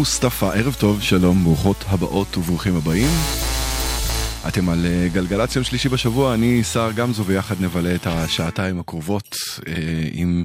מוסטפא, ערב טוב, שלום, ברוכות הבאות וברוכים הבאים. אתם על אה, גלגלצ יום שלישי בשבוע, אני שר גמזו, ויחד נבלה את השעתיים הקרובות אה, עם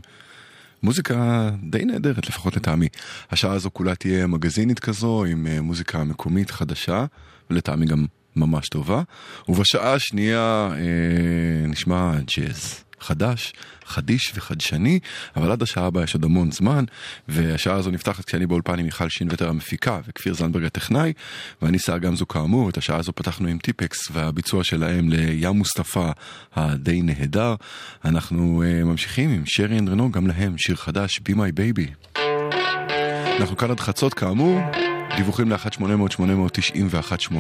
מוזיקה די נהדרת, לפחות לטעמי. השעה הזו כולה תהיה מגזינית כזו, עם אה, מוזיקה מקומית חדשה, ולטעמי גם ממש טובה. ובשעה השנייה אה, נשמע ג'אז. חדש, חדיש וחדשני, אבל עד השעה הבאה יש עוד המון זמן, והשעה הזו נפתחת כשאני באולפן עם מיכל שינווטר המפיקה וכפיר זנדברג הטכנאי, ואני שר גמזו כאמור, את השעה הזו פתחנו עם טיפקס והביצוע שלהם לים מוסטפא הדי נהדר. אנחנו uh, ממשיכים עם שרי אנדרנו, גם להם שיר חדש, Be My Baby. אנחנו כאן עד חצות כאמור, דיווחים ל-1800-891-8.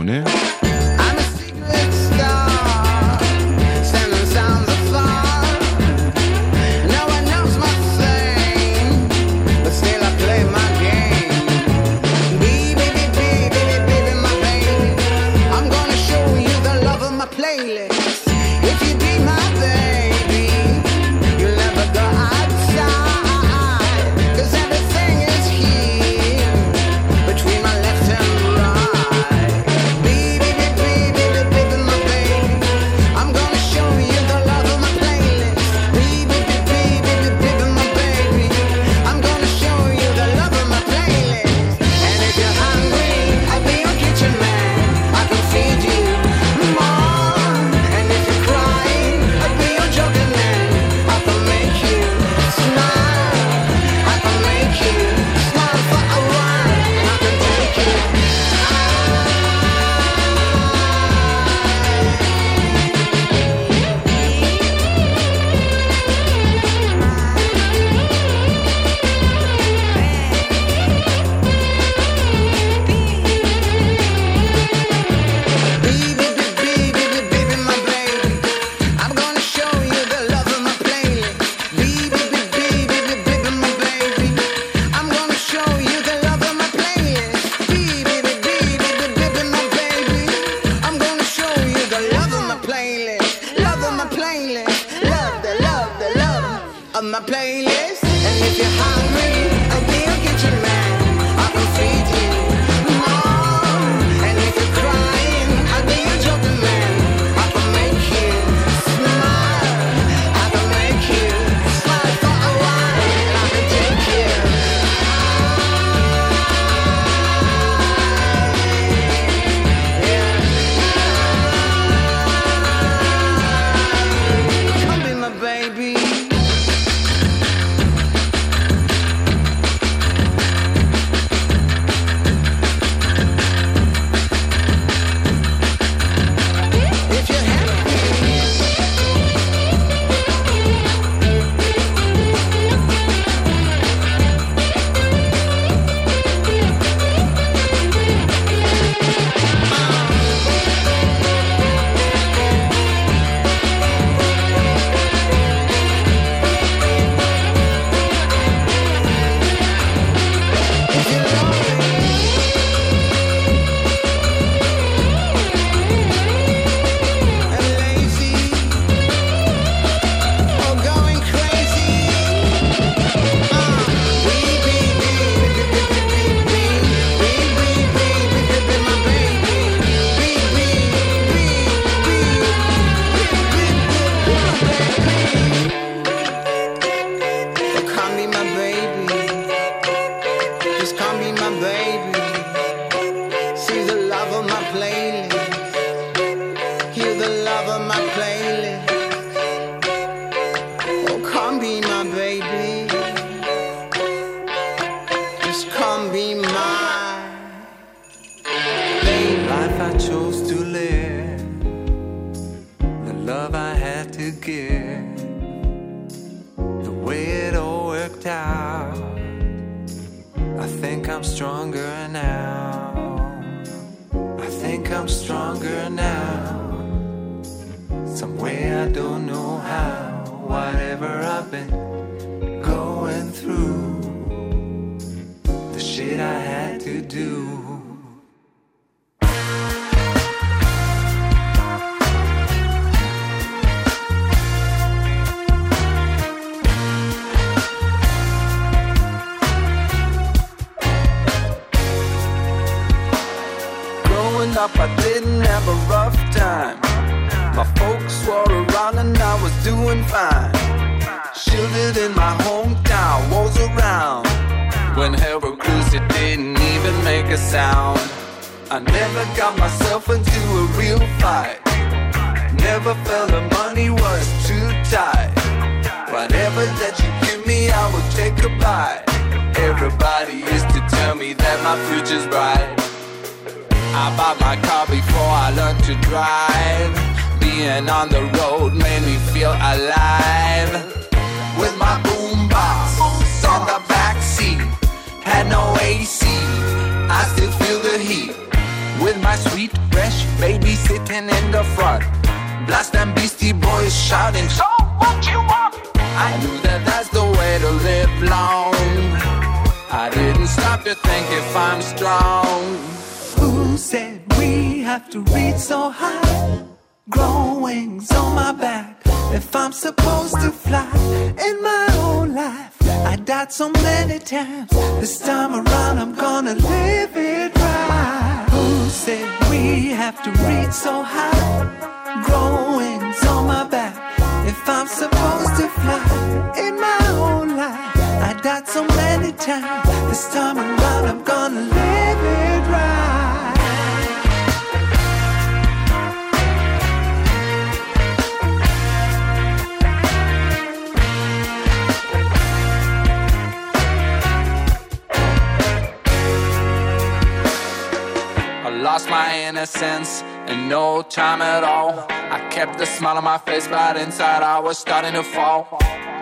starting to fall.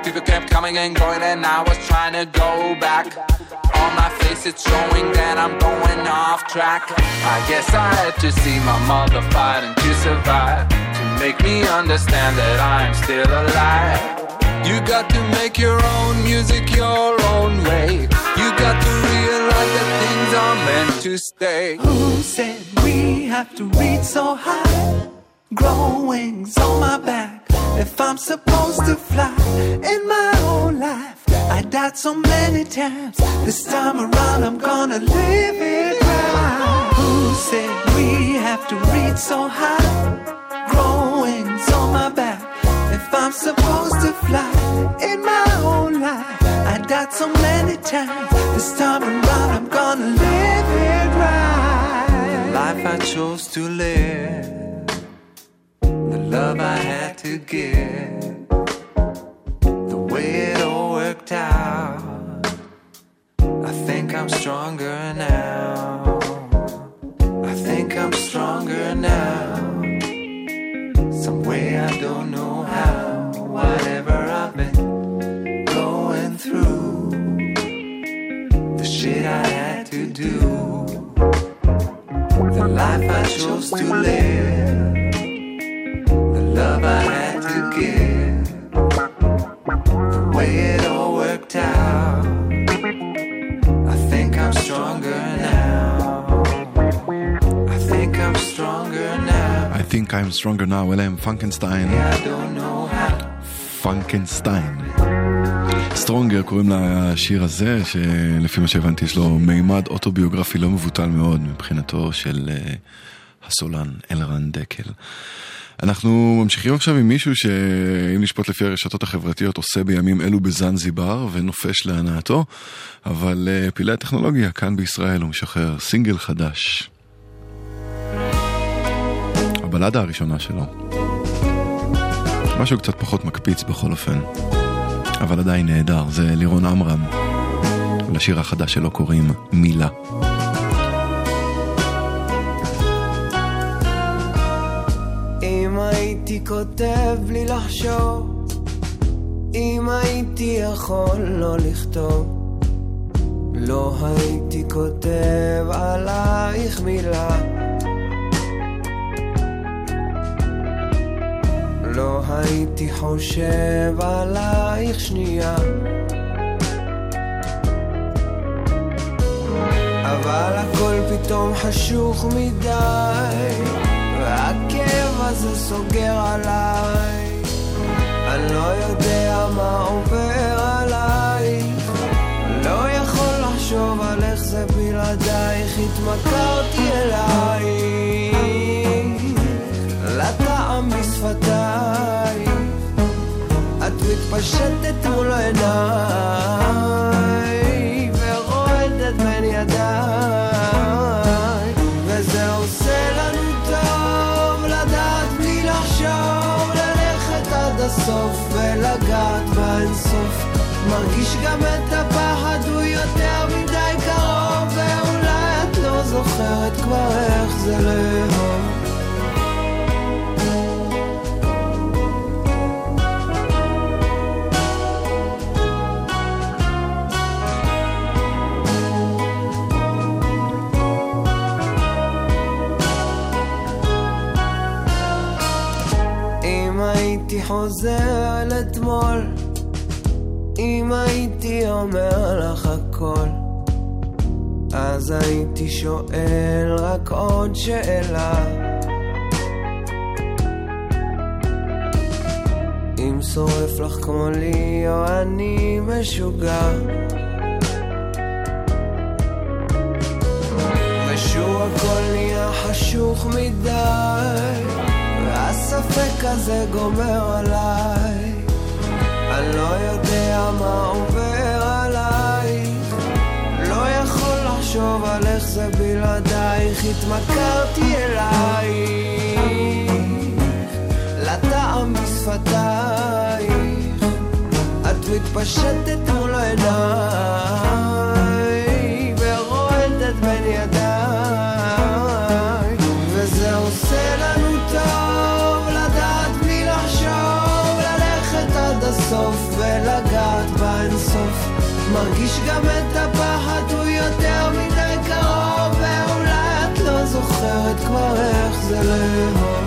People kept coming and going, and I was trying to go back. On my face, it's showing that I'm going off track. I guess I had to see my mother fighting to survive, to make me understand that I'm still alive. You got to make your own music your own way. You got to realize that things are meant to stay. Who said we have to reach so high? Growing on my back. If I'm supposed to fly in my own life, I died so many times. This time around, I'm gonna live it right. Who said we have to reach so high? Growing's on my back. If I'm supposed to fly in my own life, I died so many times. This time around, I'm gonna live it right. The Life I chose to live, love I had to give, the way it all worked out. I think I'm stronger now. I think I'm stronger now. Some way I don't know how. Whatever I've been going through, the shit I had to do, the life I chose to live, love I had to give, the way it all worked out. I think I'm stronger now. I think I'm stronger now. I think I'm stronger now, אלה הם how. פנקנסטיין. סטרונגר קוראים לשיר הזה, שלפי מה שהבנתי יש לו מימד אוטוביוגרפי לא מבוטל מאוד מבחינתו של אה, הסולן אלרן דקל. אנחנו ממשיכים עכשיו עם מישהו שאם לשפוט לפי הרשתות החברתיות עושה בימים אלו בזנזיבר ונופש להנאתו, אבל אה, פעילי הטכנולוגיה כאן בישראל הוא משחרר סינגל חדש. הבלדה הראשונה שלו. משהו קצת פחות מקפיץ בכל אופן, אבל עדיין נהדר, זה לירון עמרם. לשיר החדש שלו קוראים מילה. אם הייתי כותב בלי לחשוב, אם הייתי יכול לא לכתוב, לא הייתי כותב עלייך מילה. לא הייתי חושב עלייך שנייה. אבל הכל פתאום חשוך מדי, והכאב הזה סוגר עליי. אני לא יודע מה עובר עלייך, לא יכול לחשוב על איך זה בלעדייך, התמכרתי אלייך, לטעם בשפתייך, את מתפשטת מול עיניי, מרגיש גם את הפחד, הוא יותר מדי קרוב, ואולי את לא זוכרת כבר איך זה לאהוב. חוזר אל אתמול, אם הייתי אומר לך הכל, אז הייתי שואל רק עוד שאלה. אם שורף לך כמו לי או אני משוגע. ושוב הכל נהיה חשוך מדי, והספק הזה גומר עליי. אני לא לא התמכרתי אלייך, לטעם בשפתייך, את מתפשטת מול עיניי, ורועדת בין ידיי, מרגיש גם את הפחד, הוא יותר מדי קרוב, ואולי את לא זוכרת כבר איך זה לאהוב.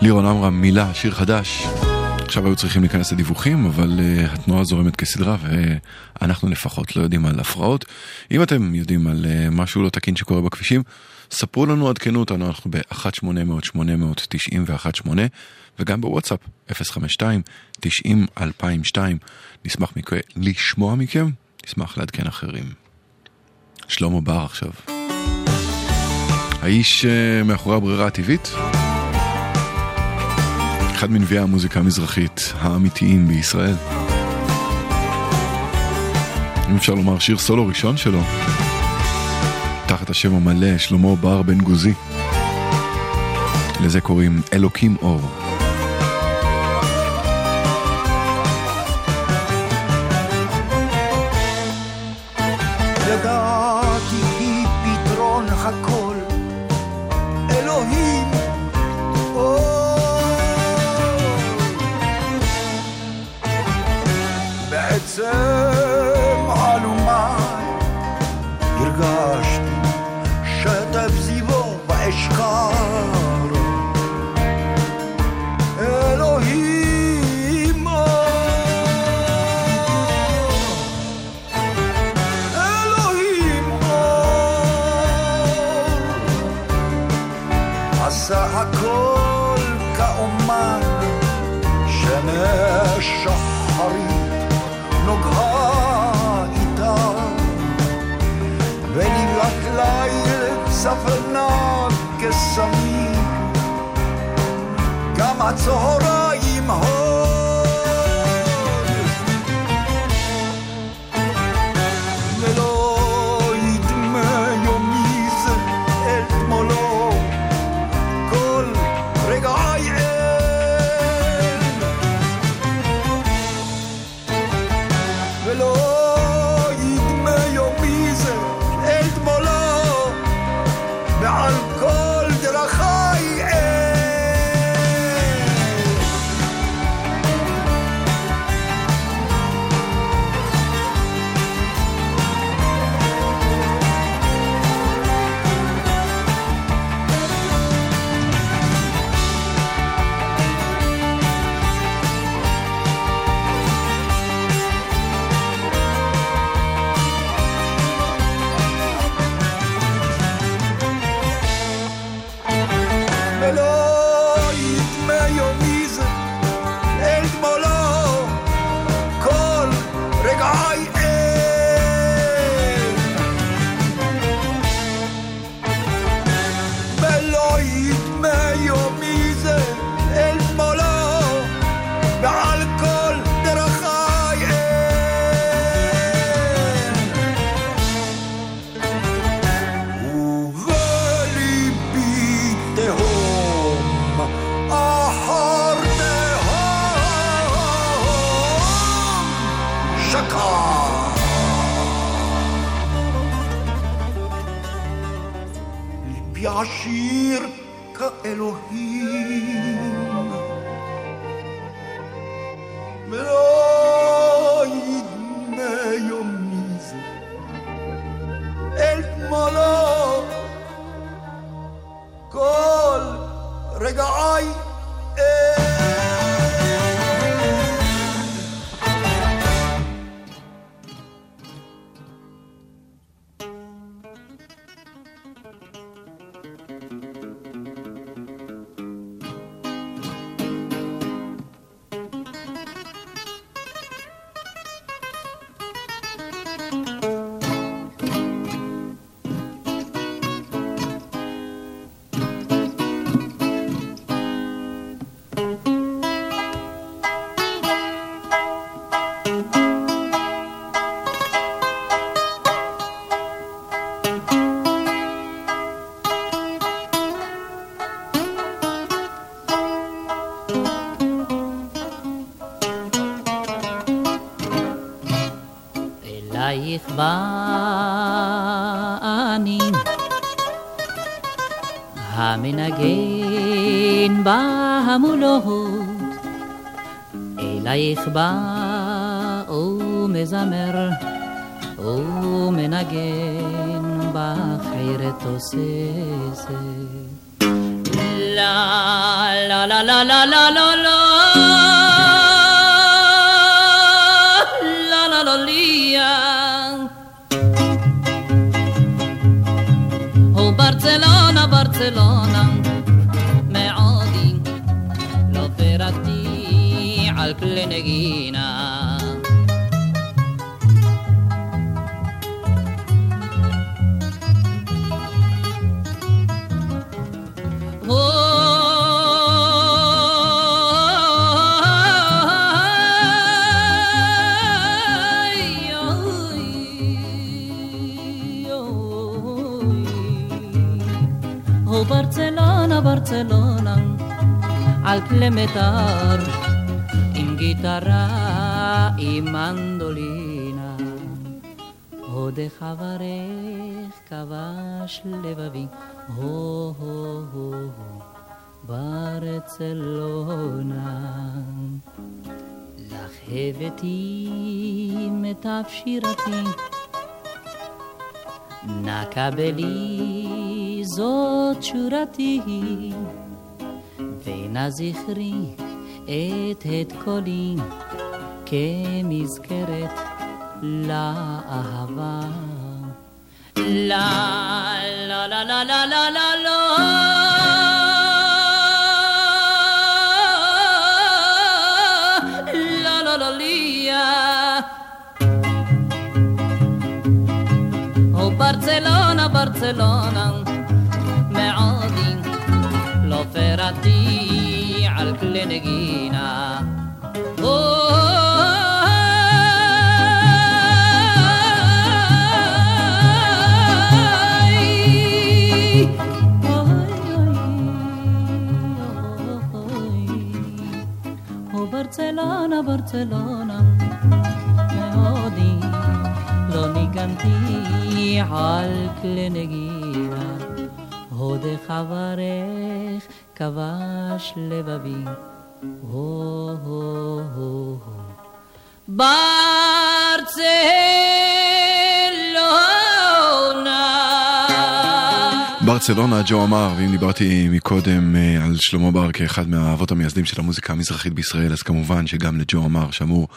לירון עמרם, מילה, שיר חדש. עכשיו היו צריכים להיכנס לדיווחים, אבל uh, התנועה זורמת כסדרה ואנחנו לפחות לא יודעים על הפרעות. אם אתם יודעים על uh, משהו לא תקין שקורה בכבישים, ספרו לנו, עדכנו אותנו, אנחנו ב-1-800-891-8 וגם בוואטסאפ 052-90-2002. נשמח מכ... לשמוע מכם, נשמח לעדכן אחרים. שלמה בר עכשיו. האיש uh, מאחורי הברירה הטבעית. אחד מנביאי המוזיקה המזרחית האמיתיים בישראל. אם אפשר לומר שיר סולו ראשון שלו, תחת השם המלא שלמה בר בן גוזי. לזה קוראים אלוקים אור. Amazora. la la על כלי מיתר, עם גיטרה, עם מנדולינה. עוד חברך כבש לבבי, הו הו הו הו, ברצלונה. לך הבאתי מיטב שירתי, נא קבלי זאת שורתי, ונא זכרי את את קולי כמזכרת לאהבה. לה לה לה לה לה לה לה Oh Barcelona, Barcelona, oh Barcelona, Barcelona, oh, odi, lo ni canti al clenegira, o de javarech, כבש לבבי, הו הו הו הו. ברצלונה ברצלונה, ג'ו אמר, ואם דיברתי מקודם אה, על שלמה בר כאחד מהאבות המייסדים של המוזיקה המזרחית בישראל, אז כמובן שגם לג'ו אמר שמור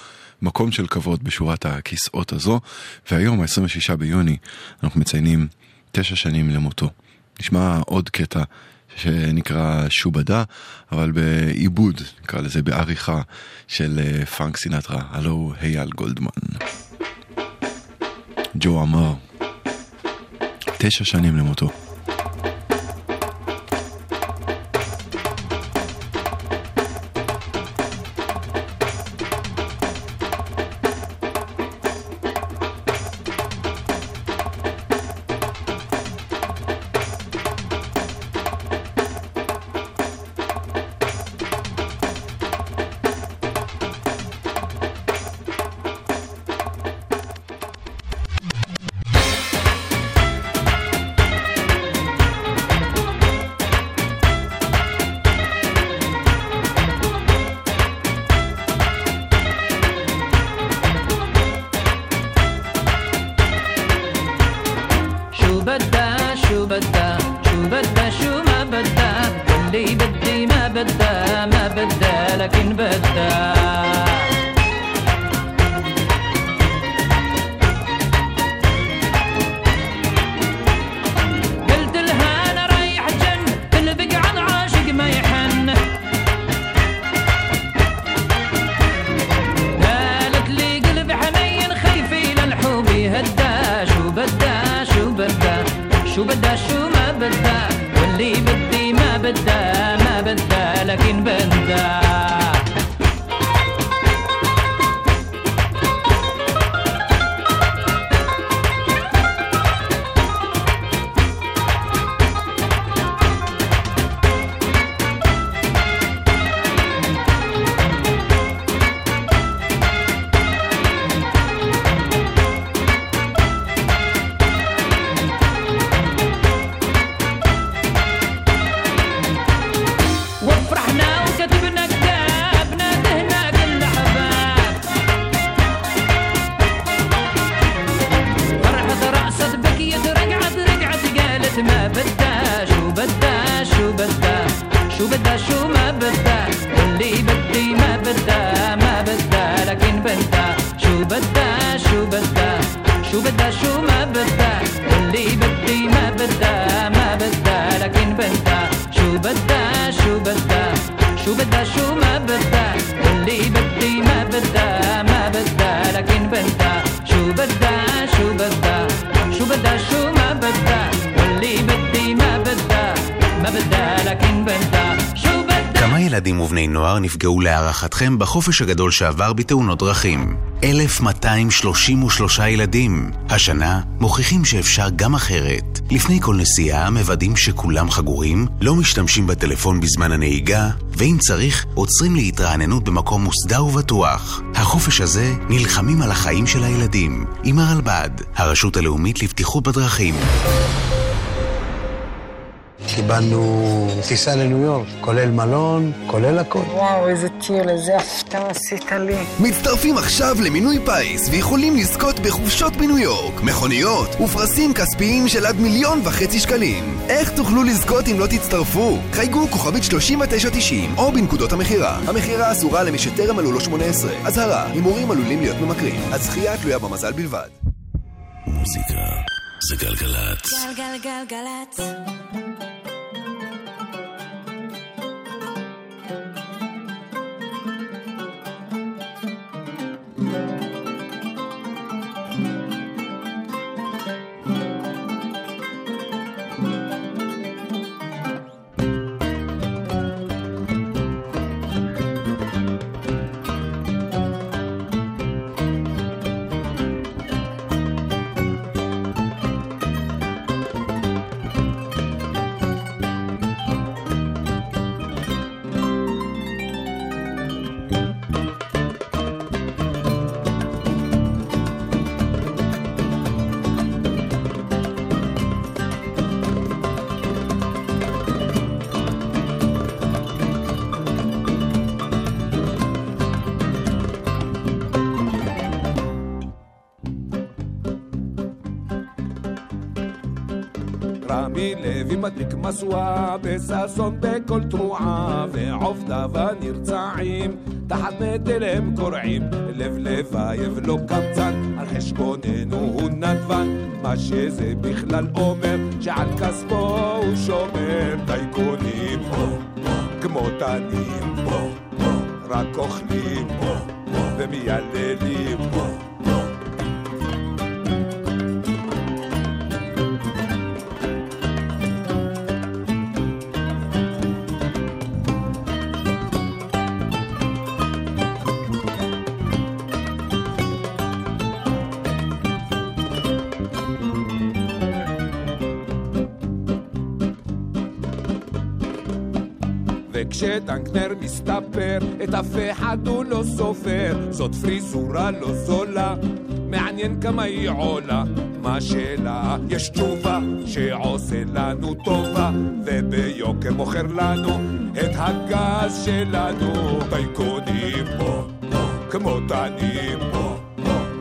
מקום של כבוד בשורת הכיסאות הזו, והיום, ה-26 ביוני, אנחנו מציינים תשע שנים למותו. נשמע עוד קטע שנקרא שובדה, אבל בעיבוד, נקרא לזה בעריכה של אה, פרנק סינטרה, הלו אייל גולדמן. ג'ו אמר, תשע שנים למותו. شو بدها شو ما بدها واللي بدي ما بدها. להערכתכם בחופש הגדול שעבר בתאונות דרכים? 1233 ילדים. השנה מוכיחים שאפשר גם אחרת. לפני כל נסיעה מוודאים שכולם חגורים, לא משתמשים בטלפון בזמן הנהיגה, ואם צריך, עוצרים להתרעננות במקום מוסדר ובטוח. החופש הזה נלחמים על החיים של הילדים. עם הרלב"ד, הרשות הלאומית לבטיחות בדרכים. קיבלנו טיסה לניו יורק, כולל מלון, כולל הכל. וואו, איזה טיול, איזה הפתעה עשית לי. מצטרפים עכשיו למינוי פיס ויכולים לזכות בחופשות בניו יורק, מכוניות ופרסים כספיים של עד מיליון וחצי שקלים. איך תוכלו לזכות אם לא תצטרפו? חייגו כוכבית 3990 או בנקודות המכירה. המכירה אסורה למי שטרם מלאו לו 18. אזהרה, הימורים עלולים להיות ממכרים. הזכייה תלויה במזל בלבד. מוזיקה זה גלגלצ. גלגלגלגלצ. מדליק משואה בששון בכל תרועה ועובדיו הנרצעים תחת נטל הם קורעים לב לבייב לא קמצן. על חשבוננו הוא נדבן מה שזה בכלל אומר שעל כספו הוא שומר. טייקונים כמו תנים רק אוכלים ומייללים וכשדנקנר מסתפר, את אף אחד הוא לא סופר. זאת פריזורה לא זולה, מעניין כמה היא עולה. מה שלה? יש תשובה שעושה לנו טובה, וביוקר מוכר לנו את הגז שלנו. טייקונים פה, כמו תנים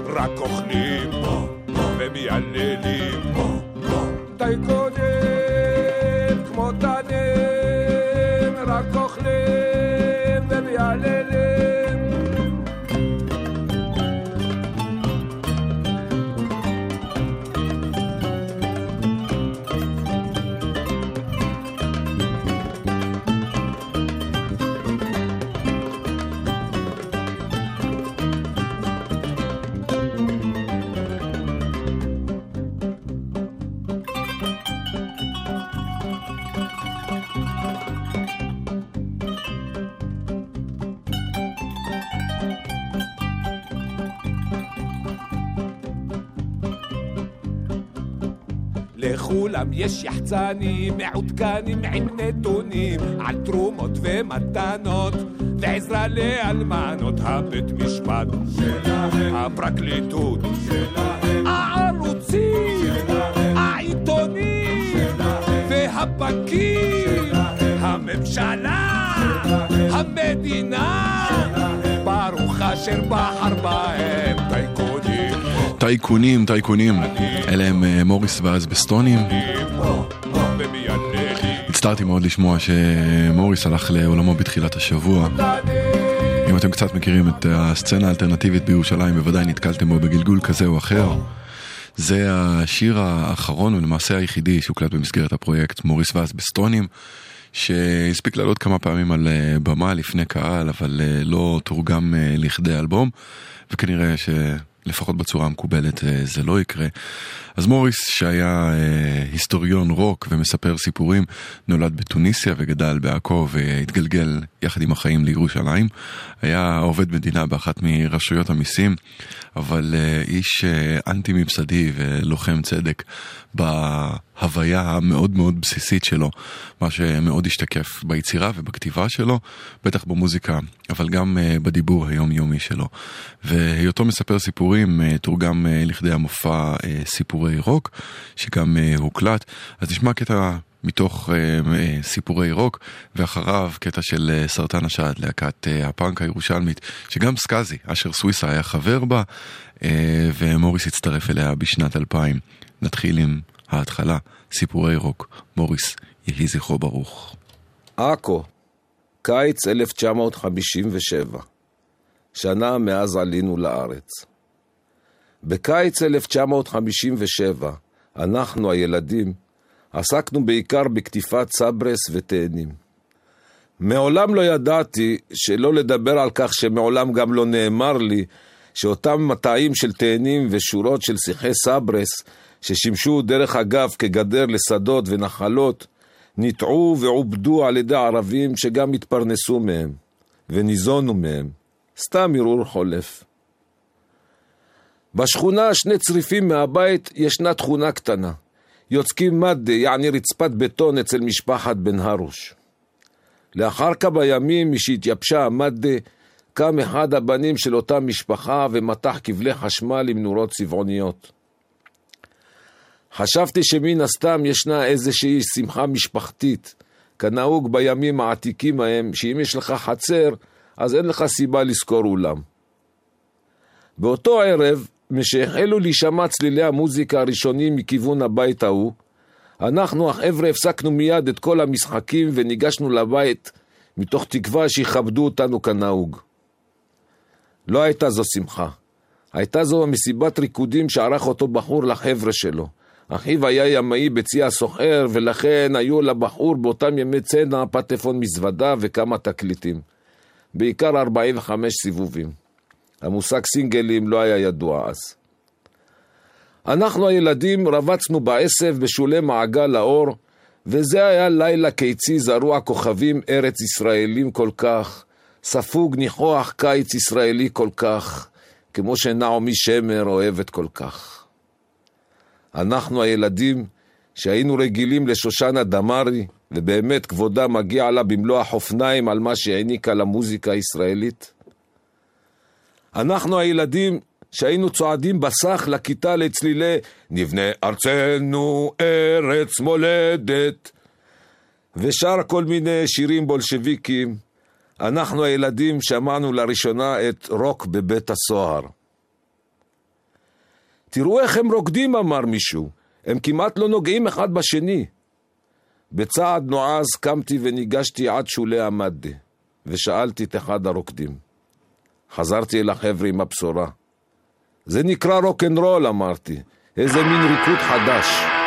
רק אוכלים ומייללים. טייקונים יש יחצנים מעודכנים עם נתונים על תרומות ומתנות ועזרה לאלמנות הבית משפט. שלהם. הפרקליטות. שלהם. הערוצים. שלהם. העיתונים. שלהם. והפקיד. הממשלה. המדינה. ברוך אשר בחר בהם טייקונים טייקונים. אלה הם אה, מוריס והאזבסטונים. הצטערתי מאוד לשמוע שמוריס הלך לעולמו בתחילת השבוע. אם אתם קצת מכירים את הסצנה האלטרנטיבית בירושלים, בוודאי נתקלתם בו בגלגול כזה או אחר. זה השיר האחרון ולמעשה היחידי שהוקלט במסגרת הפרויקט מוריס והאזבסטונים, שהספיק לעלות כמה פעמים על אה, במה לפני קהל, אבל אה, לא תורגם לכדי אלבום, וכנראה שלפחות בצורה המקובלת אה, זה לא יקרה. אז מוריס, שהיה אה, היסטוריון רוק ומספר סיפורים, נולד בתוניסיה וגדל בעכו והתגלגל יחד עם החיים לירושלים. היה עובד מדינה באחת מרשויות המיסים, אבל אה, איש אה, אנטי ממסדי ולוחם צדק בהוויה המאוד מאוד בסיסית שלו, מה שמאוד השתקף ביצירה ובכתיבה שלו, בטח במוזיקה, אבל גם אה, בדיבור היומיומי שלו. והיותו מספר סיפורים אה, תורגם אה, לכדי המופע סיפורי רוק, שגם הוקלט. אז נשמע קטע מתוך סיפורי רוק, ואחריו קטע של סרטן השד, להקת הפאנק הירושלמית, שגם סקאזי, אשר סוויסה היה חבר בה, ומוריס הצטרף אליה בשנת 2000. נתחיל עם ההתחלה, סיפורי רוק. מוריס, יהי זכרו ברוך. עכו, קיץ 1957, שנה מאז עלינו לארץ. בקיץ 1957, אנחנו הילדים עסקנו בעיקר בקטיפת סברס ותאנים. מעולם לא ידעתי, שלא לדבר על כך שמעולם גם לא נאמר לי, שאותם מטעים של תאנים ושורות של שיחי סברס, ששימשו דרך אגב כגדר לשדות ונחלות, ניטעו ועובדו על ידי ערבים שגם התפרנסו מהם, וניזונו מהם. סתם הרהור חולף. בשכונה, שני צריפים מהבית, ישנה תכונה קטנה. יוצקים מדה, יעני רצפת בטון אצל משפחת בן הרוש. לאחר כמה ימים, משהתייבשה המדה, קם אחד הבנים של אותה משפחה ומתח כבלי חשמל עם נורות צבעוניות. חשבתי שמן הסתם ישנה איזושהי שמחה משפחתית, כנהוג בימים העתיקים ההם, שאם יש לך חצר, אז אין לך סיבה לשכור אולם. באותו ערב, משהחלו להישמע צלילי המוזיקה הראשונים מכיוון הבית ההוא, אנחנו החבר'ה הפסקנו מיד את כל המשחקים וניגשנו לבית מתוך תקווה שיכבדו אותנו כנהוג. לא הייתה זו שמחה. הייתה זו מסיבת ריקודים שערך אותו בחור לחבר'ה שלו. אחיו היה ימאי בצי הסוחר, ולכן היו לבחור באותם ימי צנע פטפון מזוודה וכמה תקליטים. בעיקר 45 סיבובים. המושג סינגלים לא היה ידוע אז. אנחנו הילדים רבצנו בעשב בשולי מעגל האור, וזה היה לילה קיצי זרוע כוכבים ארץ ישראלים כל כך, ספוג ניחוח קיץ ישראלי כל כך, כמו שנעמי שמר אוהבת כל כך. אנחנו הילדים, שהיינו רגילים לשושנה דמארי, ובאמת כבודה מגיע לה במלוא החופניים על מה שהעניקה למוזיקה הישראלית. אנחנו הילדים שהיינו צועדים בסך לכיתה לצלילי נבנה ארצנו ארץ מולדת ושר כל מיני שירים בולשביקים. אנחנו הילדים שמענו לראשונה את רוק בבית הסוהר. תראו איך הם רוקדים, אמר מישהו. הם כמעט לא נוגעים אחד בשני. בצעד נועז קמתי וניגשתי עד שולי המדה, ושאלתי את אחד הרוקדים. חזרתי אל החבר'ה עם הבשורה. זה נקרא רוקנרול, אמרתי. איזה מין ריקוד חדש.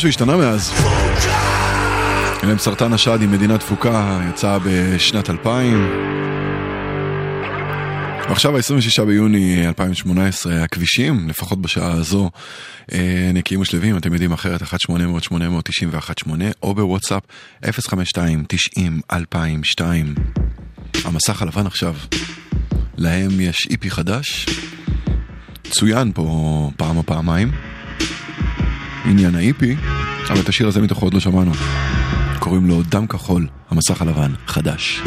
שמשהו השתנה מאז. אלה הם סרטן השד עם מדינה תפוקה, יצא בשנת 2000. ועכשיו ה-26 ביוני 2018, הכבישים, לפחות בשעה הזו, אה, נקיים ושלווים, אתם יודעים אחרת, 1-800-891-8, או בוואטסאפ 052-90-2002. המסך הלבן עכשיו, להם יש איפי חדש, צוין פה פעם או פעמיים, עניין האיפי, אבל את השיר הזה מתוכו עוד לא שמענו. קוראים לו דם כחול, המסך הלבן, חדש.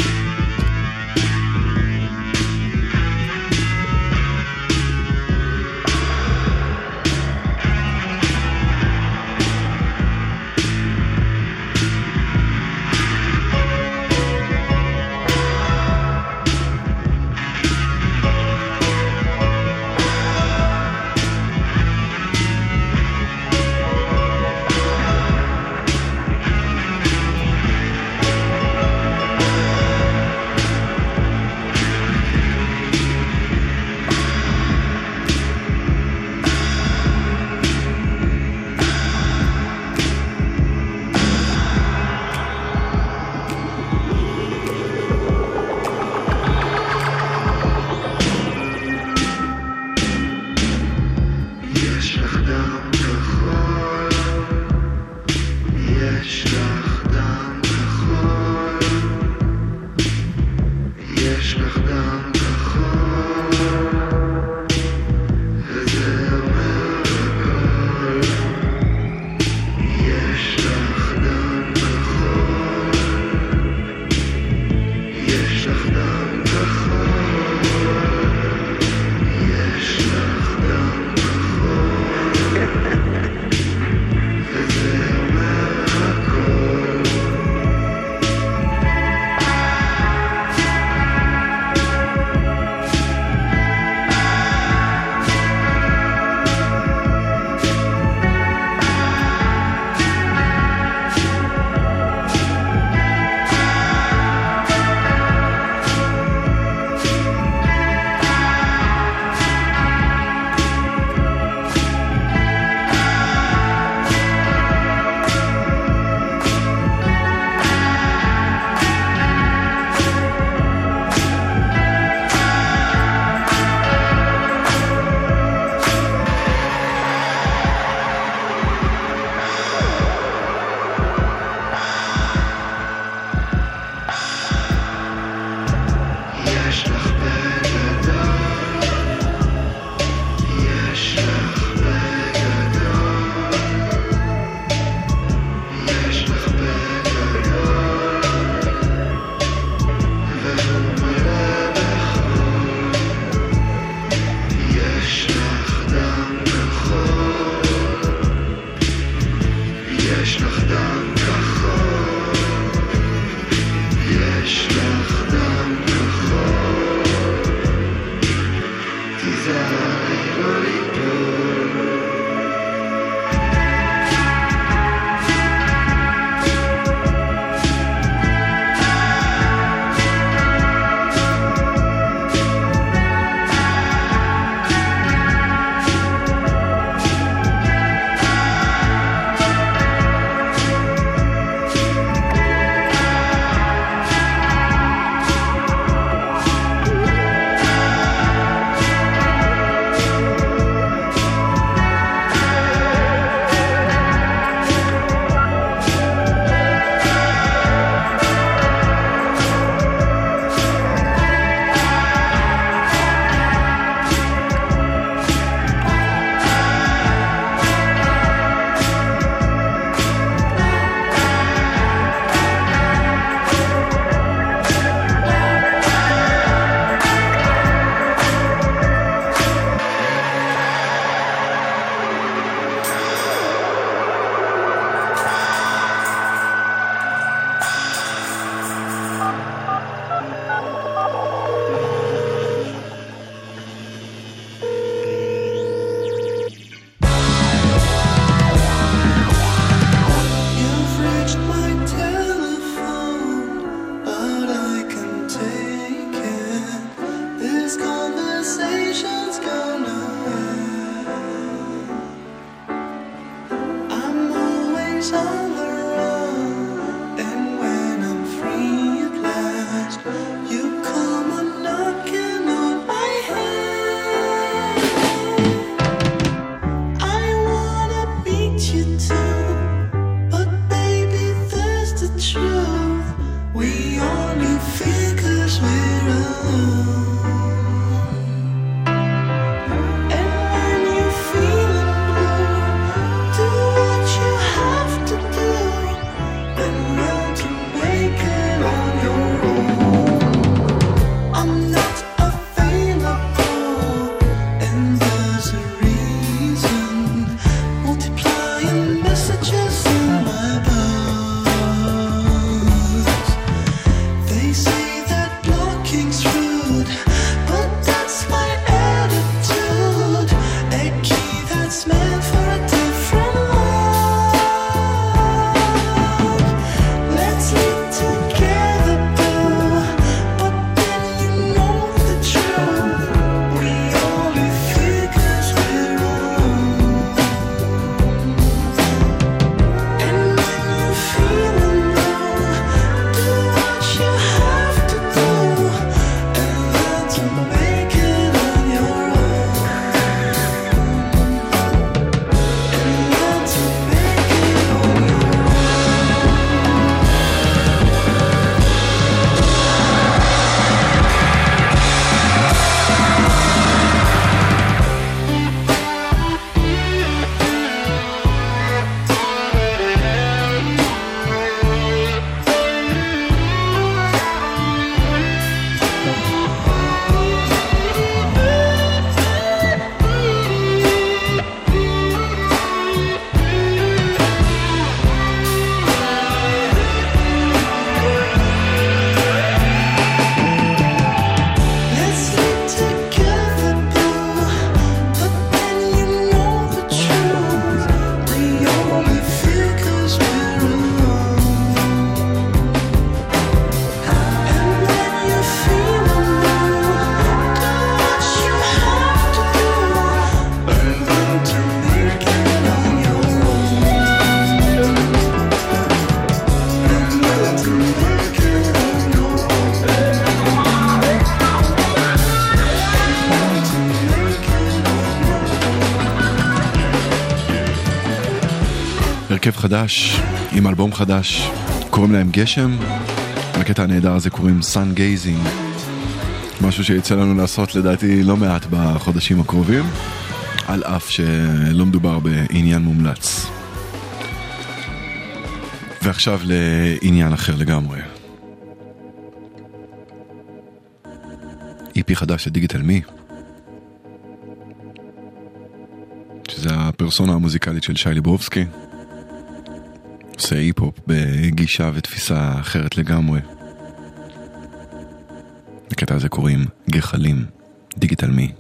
חדש, עם אלבום חדש, קוראים להם גשם. לקטע הנהדר הזה קוראים Sun Gazing, משהו שיצא לנו לעשות לדעתי לא מעט בחודשים הקרובים, על אף שלא מדובר בעניין מומלץ. ועכשיו לעניין אחר לגמרי. איפי חדש לדיגיטל מי, שזה הפרסונה המוזיקלית של שי ליברובסקי. עושה היפ-הופ בגישה ותפיסה אחרת לגמרי. לקטע הזה קוראים גחלים, Digital Me.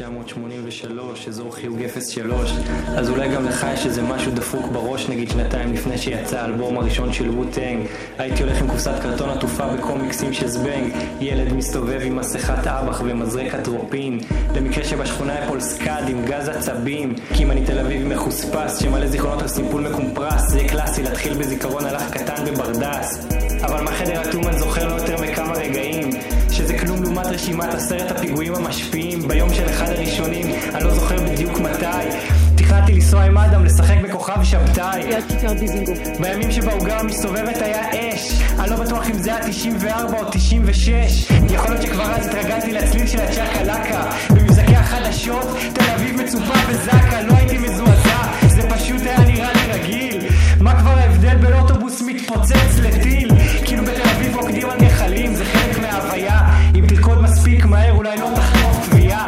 1983, אזור חיוג 03, אז אולי גם לך יש איזה משהו דפוק בראש נגיד שנתיים לפני שיצא האלבום הראשון של Wu-Tang. הייתי הולך עם קופסת קרטון עטופה בקומיקסים של זבנג, ילד מסתובב עם מסכת אבח ומזרק אטרופין, למקרה שבשכונה אפול סקאד עם גז עצבים, כי אם אני תל אביב מחוספס שמלא זיכרונות על סימפול מקומפרס, זה קלאסי להתחיל בזיכרון הלך קטן בברדס. אבל מה חדר הטומן זוכר לא יותר מכמה רגעים. שזה כלום לעומת רשימת עשרת הפיגועים המשפיעים ביום של אחד הראשונים, אני לא זוכר בדיוק מתי. תכננתי לנסוע עם אדם לשחק בכוכב שבתאי. בימים שבעוגה המסתובבת היה אש. אני לא בטוח אם זה היה 94 או 96. יכול להיות שכבר אז התרגלתי לצליל של הצ'קה לקה. במבזקי החדשות, תל אביב מצופה בזקה, לא הייתי מזועזע. זה פשוט היה נראה לי רגיל. מה כבר ההבדל בין אוטובוס מתפוצץ לטיל? כאילו בתל אביב רוקדים על גחלים, זה חלק מספיק מהר אולי לא תחטוף תביעה.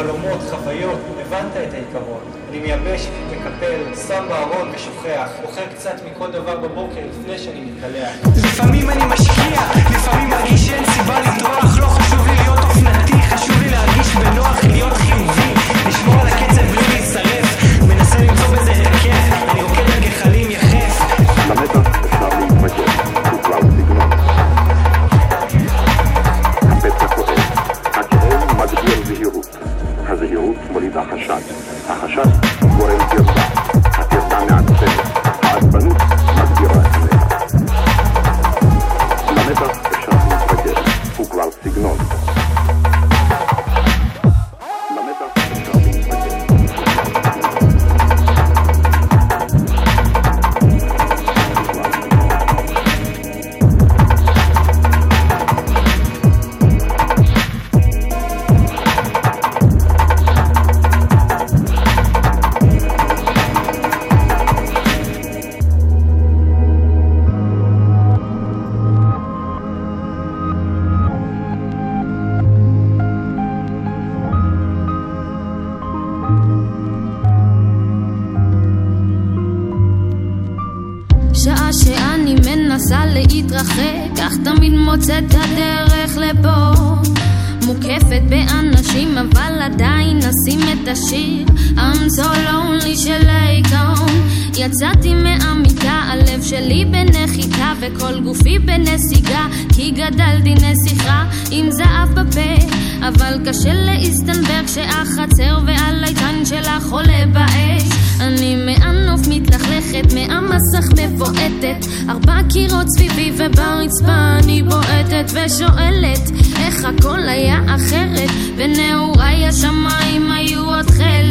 חלומות, חוויות, הבנת את העיקרון. אני מייבש, מקפל, שם בארון ושוכח, בוחר קצת מכל דבר בבוקר לפני שאני מתקלח. לפעמים אני משקיע, גופי בנסיגה, כי גדלתי נסיכה עם זהב בפה. אבל קשה להסתנוור כשהחצר והליטן שלך עולה באש. אני מהנוף מתלכלכת, מהמסך מבועטת, ארבע קירות סביבי וברצפה אני בועטת ושואלת איך הכל היה אחרת, ונעוריי השמיים היו עוד חלק.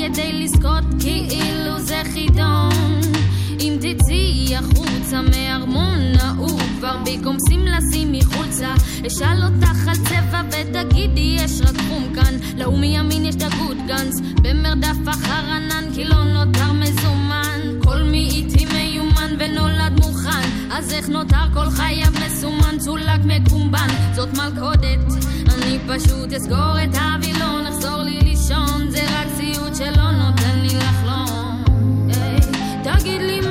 כדי לזכות כאילו זה חידון. אם תצאי החוצה מארמון ההוא כבר בקומסים לשימי חולצה אשאל אותך על צבע ותגידי יש רק חום כאן. להוא מימין יש הגוד גאנס במרדף אחר ענן כי לא נותר מזומן. כל מי איתי מיומן ונולד מוכן אז איך נותר כל חייו מסומן? צולק מקומבן זאת מלכודת. אני פשוט אסגור את הווילון אחזור לי לישון זה רק סיוט שלא נותן לי לחלום היי, תגיד לי מה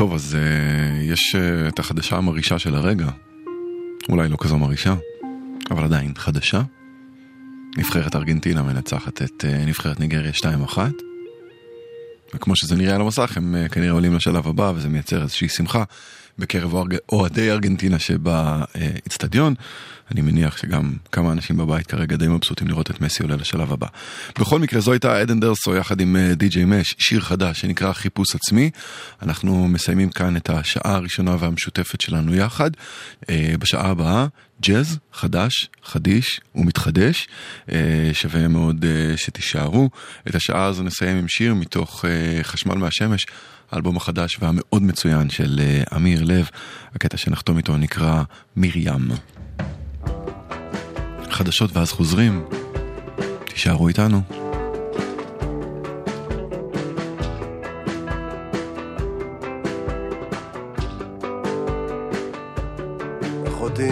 טוב, אז uh, יש uh, את החדשה המרעישה של הרגע. אולי לא כזו מרעישה, אבל עדיין חדשה. נבחרת ארגנטינה מנצחת את uh, נבחרת ניגריה 2-1. וכמו שזה נראה על המסך, הם uh, כנראה עולים לשלב הבא, וזה מייצר איזושהי שמחה. בקרב אוהדי ארגנטינה שבאצטדיון. אני מניח שגם כמה אנשים בבית כרגע די מבסוטים לראות את מסי עולה לשלב הבא. בכל מקרה זו הייתה עדן דרסו יחד עם אה, די.ג'יי מש, שיר חדש שנקרא חיפוש עצמי. אנחנו מסיימים כאן את השעה הראשונה והמשותפת שלנו יחד. אה, בשעה הבאה ג'אז חדש, חדיש ומתחדש, אה, שווה מאוד שתישארו. את השעה הזו נסיים עם שיר מתוך חשמל מהשמש. האלבום החדש והמאוד מצוין של אה, אמיר לב, הקטע שנחתום איתו נקרא מרים. חדשות ואז חוזרים, תישארו איתנו. אחותי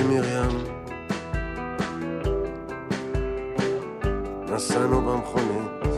נסענו במכונית.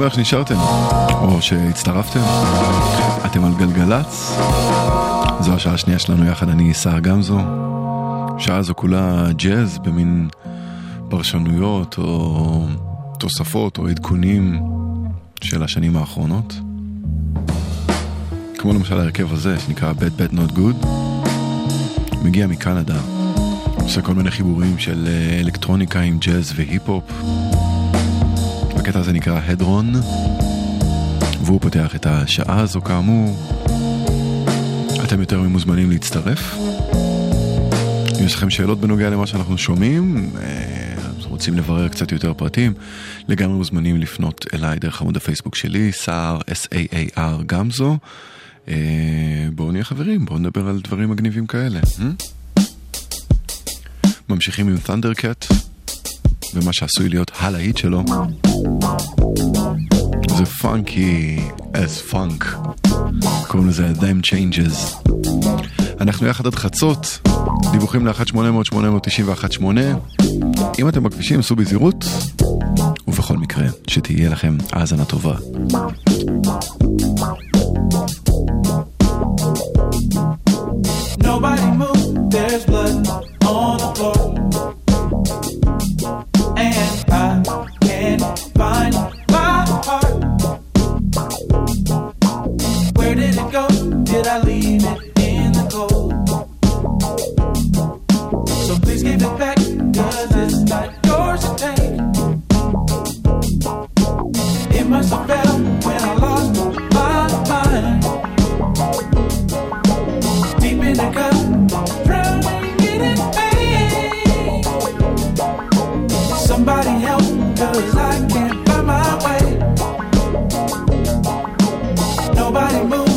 שמח שנשארתם, או שהצטרפתם. אתם על גלגלצ. זו השעה השנייה שלנו יחד, אני סער גמזו. שעה זו כולה ג'אז במין פרשנויות או תוספות או עדכונים של השנים האחרונות. כמו למשל ההרכב הזה שנקרא Bad Bad Not Good, מגיע מקנדה, עושה כל מיני חיבורים של אה, אלקטרוניקה עם ג'אז והיפ-הופ. הקטע הזה נקרא הדרון, והוא פותח את השעה הזו כאמור. אתם יותר ממוזמנים להצטרף. אם יש לכם שאלות בנוגע למה שאנחנו שומעים, אה, רוצים לברר קצת יותר פרטים, לגמרי מוזמנים לפנות אליי דרך עמוד הפייסבוק שלי, סער, S-A-A-R גמזו. אה, בואו נהיה חברים, בואו נדבר על דברים מגניבים כאלה. אה? ממשיכים עם ת'נדרקט, ומה שעשוי להיות הלהיט שלו. זה פאנקי as funk, קוראים לזה them changes. אנחנו יחד עד חצות, דיווחים ל-1-800-891-8. אם אתם בכבישים, סעו בזהירות, ובכל מקרה, שתהיה לכם האזנה טובה. nobody move.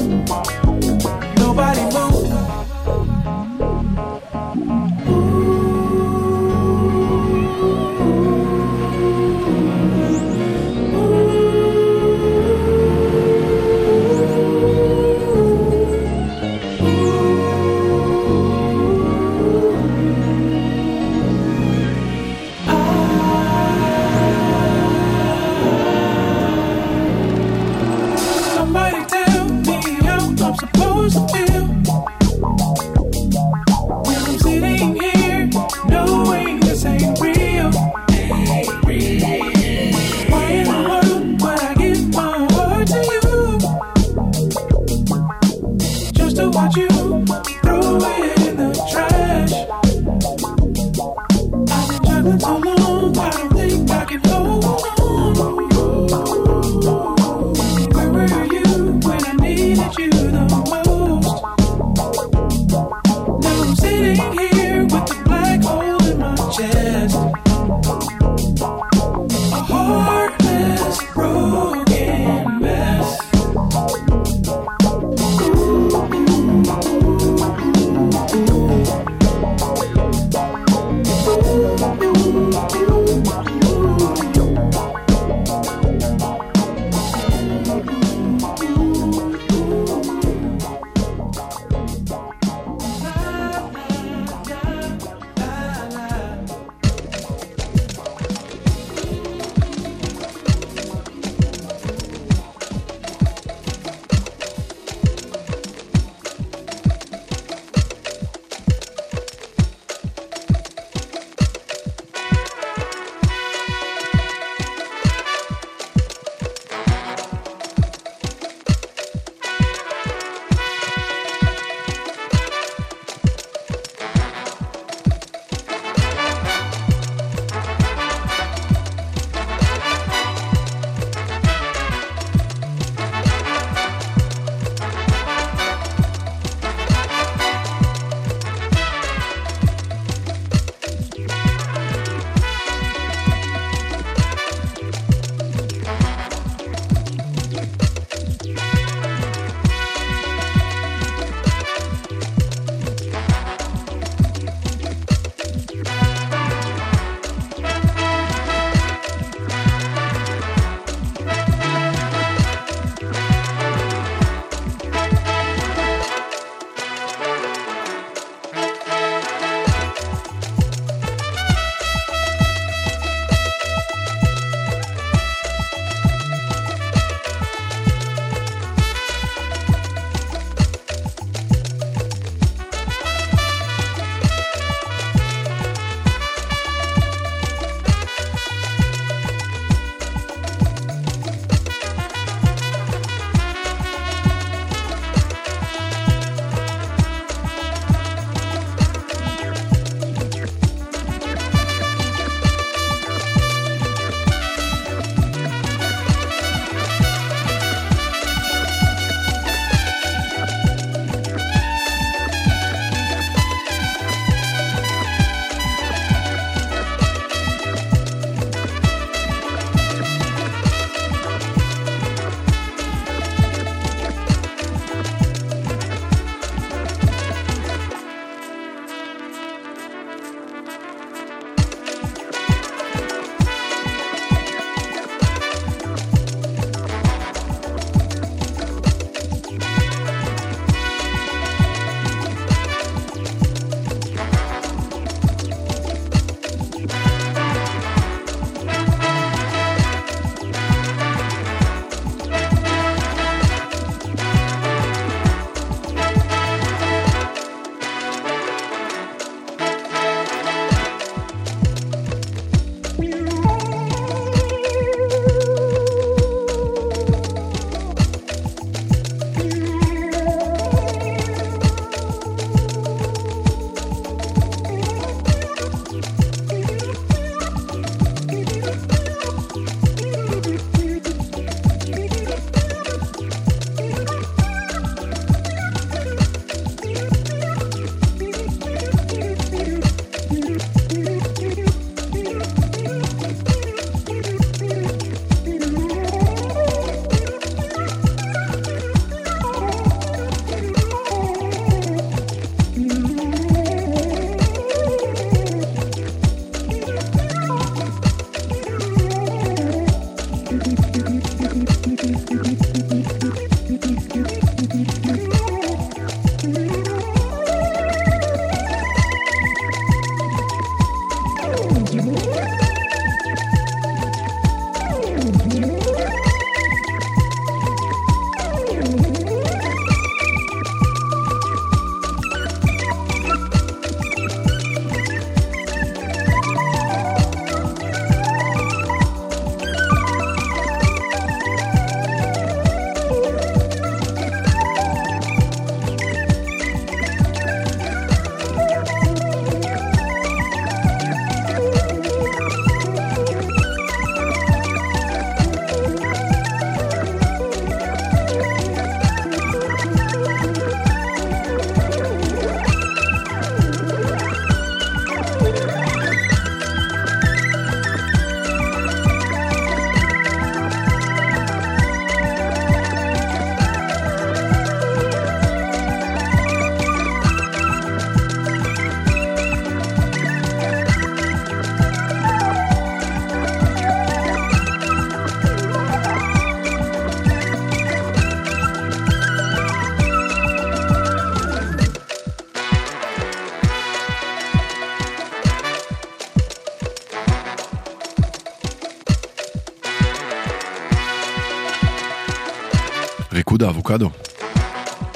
ריקוד האבוקדו.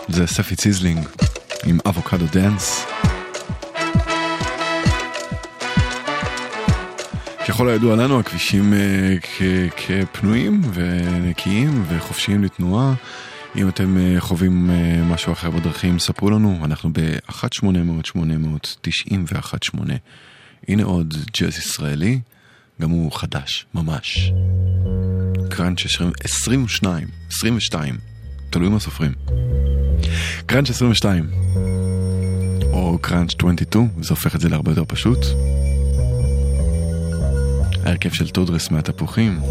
זה ספי ציזלינג עם אבוקדו דאנס. ככל הידוע לנו הכבישים אה, כפנויים ונקיים וחופשיים לתנועה. אם אתם אה, חווים אה, משהו אחר בדרכים, ספרו לנו, אנחנו ב-1-800-891-8. הנה עוד ג'אז ישראלי, גם הוא חדש, ממש. קראנץ' 22, 22, תלוי מה סופרים. קראנץ' 22, או קראנץ' 22, זה הופך את זה להרבה יותר פשוט. ההרכב של טודרס מהתפוחים,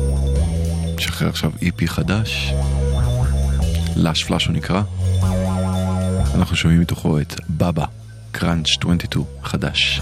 משחרר עכשיו EP חדש, לאש פלאש הוא נקרא. אנחנו שומעים מתוכו את בבא, קראנץ' 22, חדש.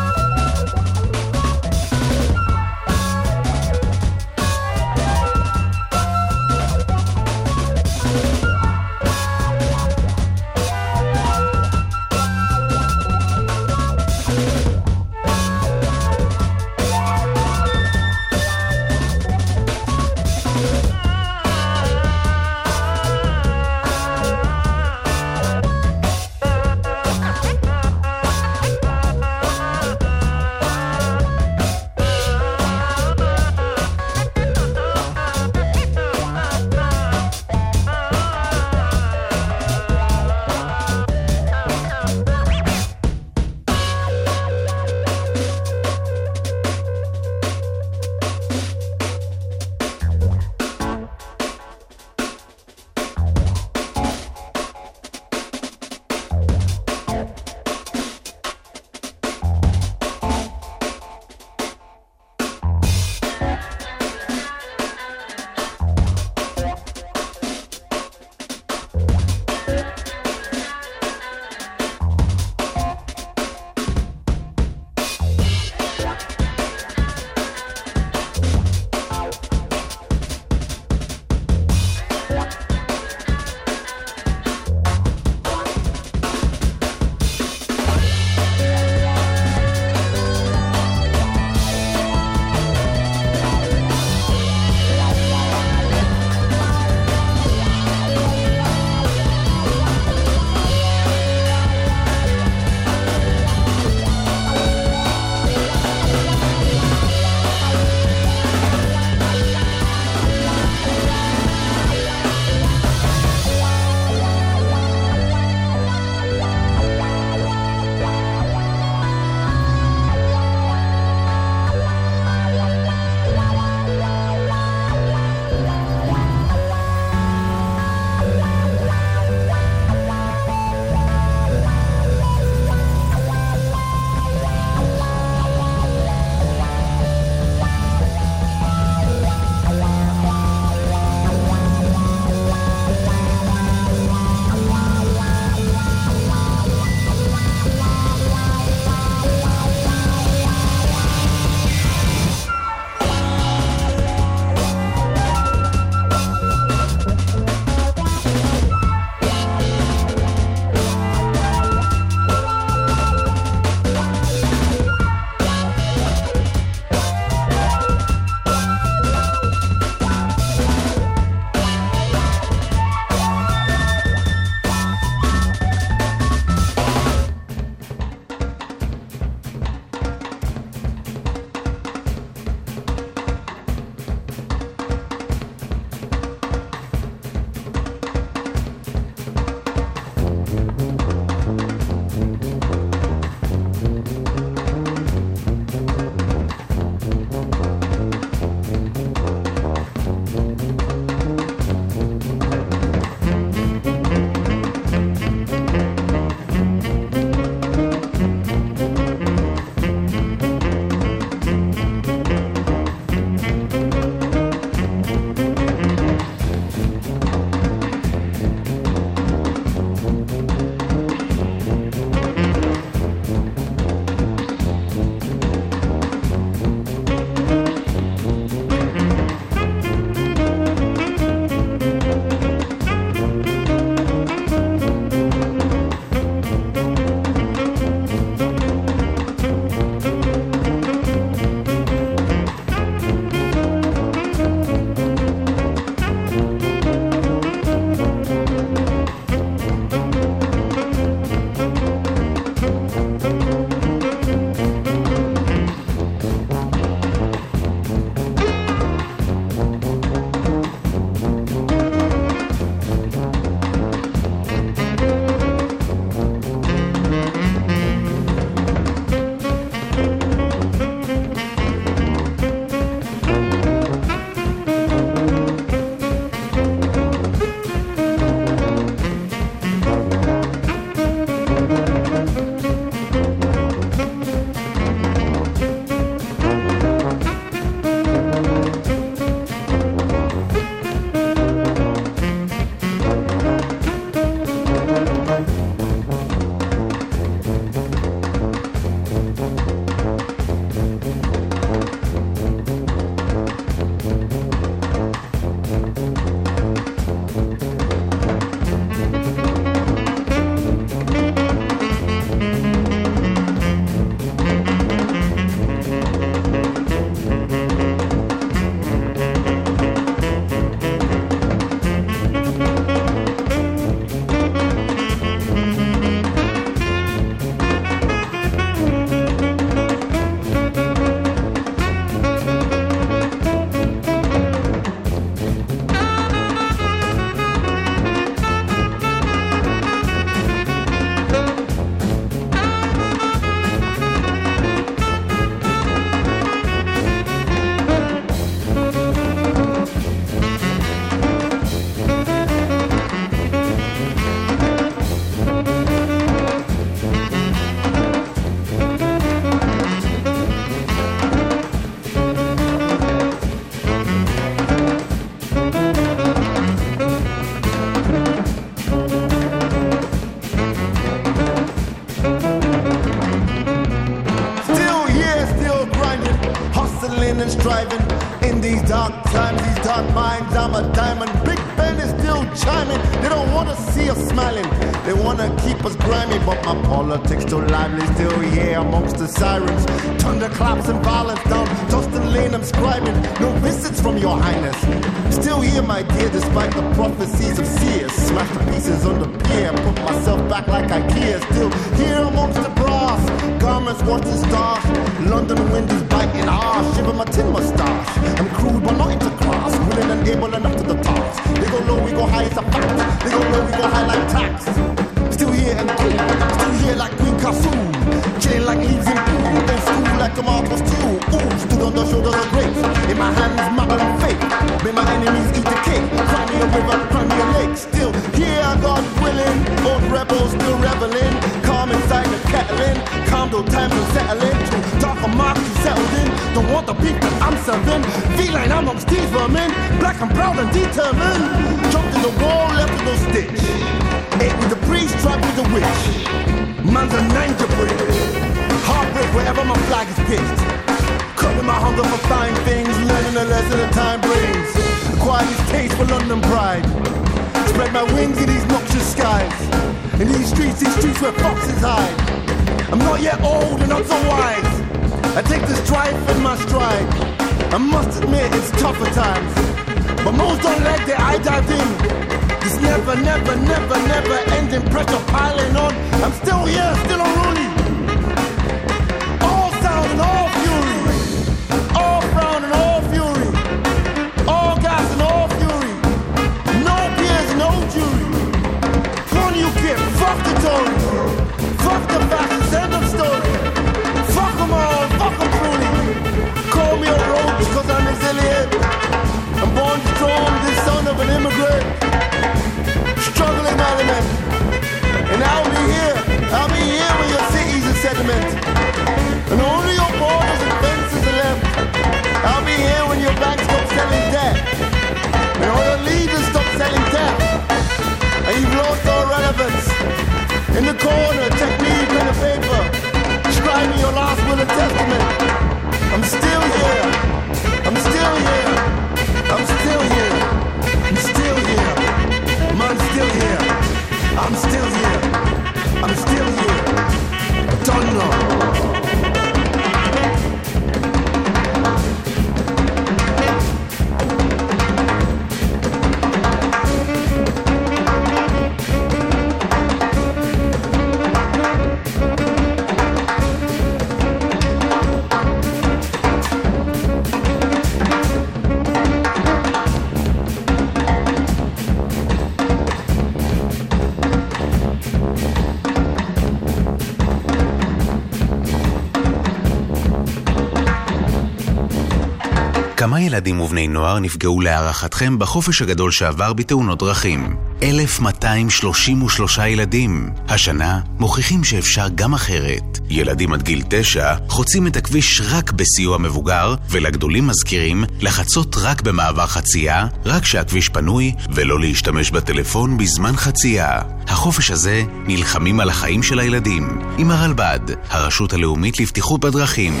ילדים ובני נוער נפגעו להערכתכם בחופש הגדול שעבר בתאונות דרכים? 1,233 ילדים. השנה מוכיחים שאפשר גם אחרת. ילדים עד גיל 9 חוצים את הכביש רק בסיוע מבוגר, ולגדולים מזכירים לחצות רק במעבר חצייה, רק כשהכביש פנוי, ולא להשתמש בטלפון בזמן חצייה. החופש הזה נלחמים על החיים של הילדים. עם הרלב"ד, הרשות הלאומית לבטיחות בדרכים.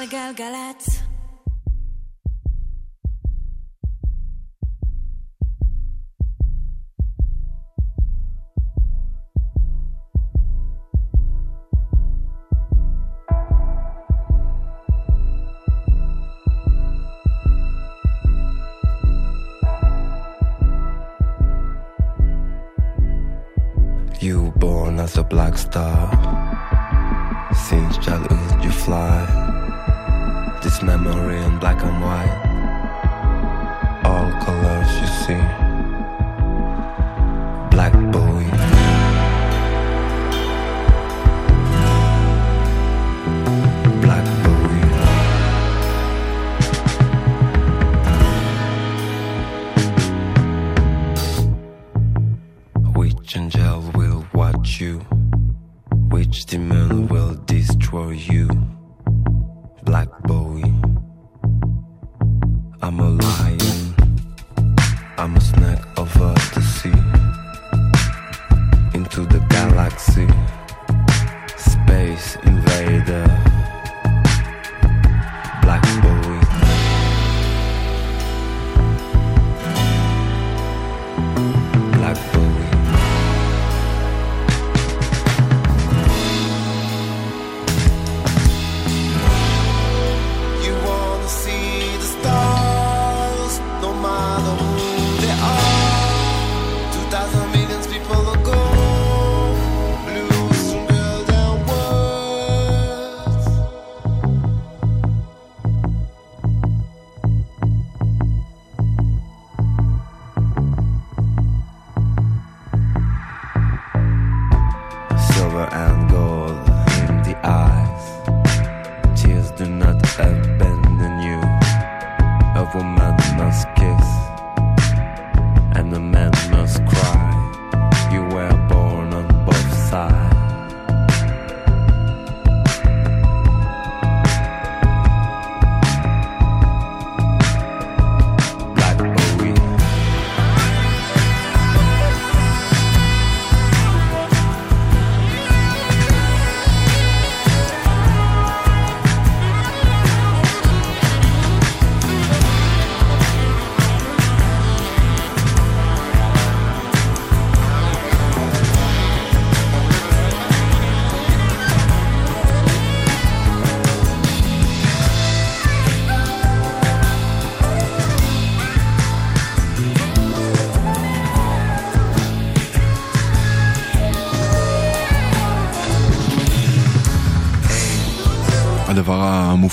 על גלגלצ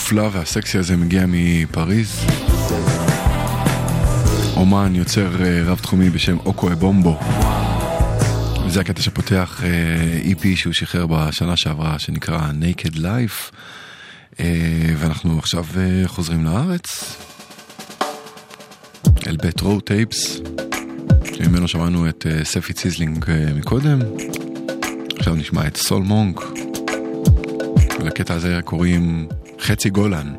המופלא והסקסי הזה מגיע מפריז. אומן יוצר אה, רב-תחומי בשם אוקו בומבו. זה הקטע שפותח אה, EP שהוא שחרר בשנה שעברה שנקרא Naked Life. אה, ואנחנו עכשיו חוזרים לארץ. אל בית Raw Tapes. ממנו שמענו את ספי ציזלינג מקודם. עכשיו נשמע את סול מונק. ולקטע הזה קוראים חצי גולן,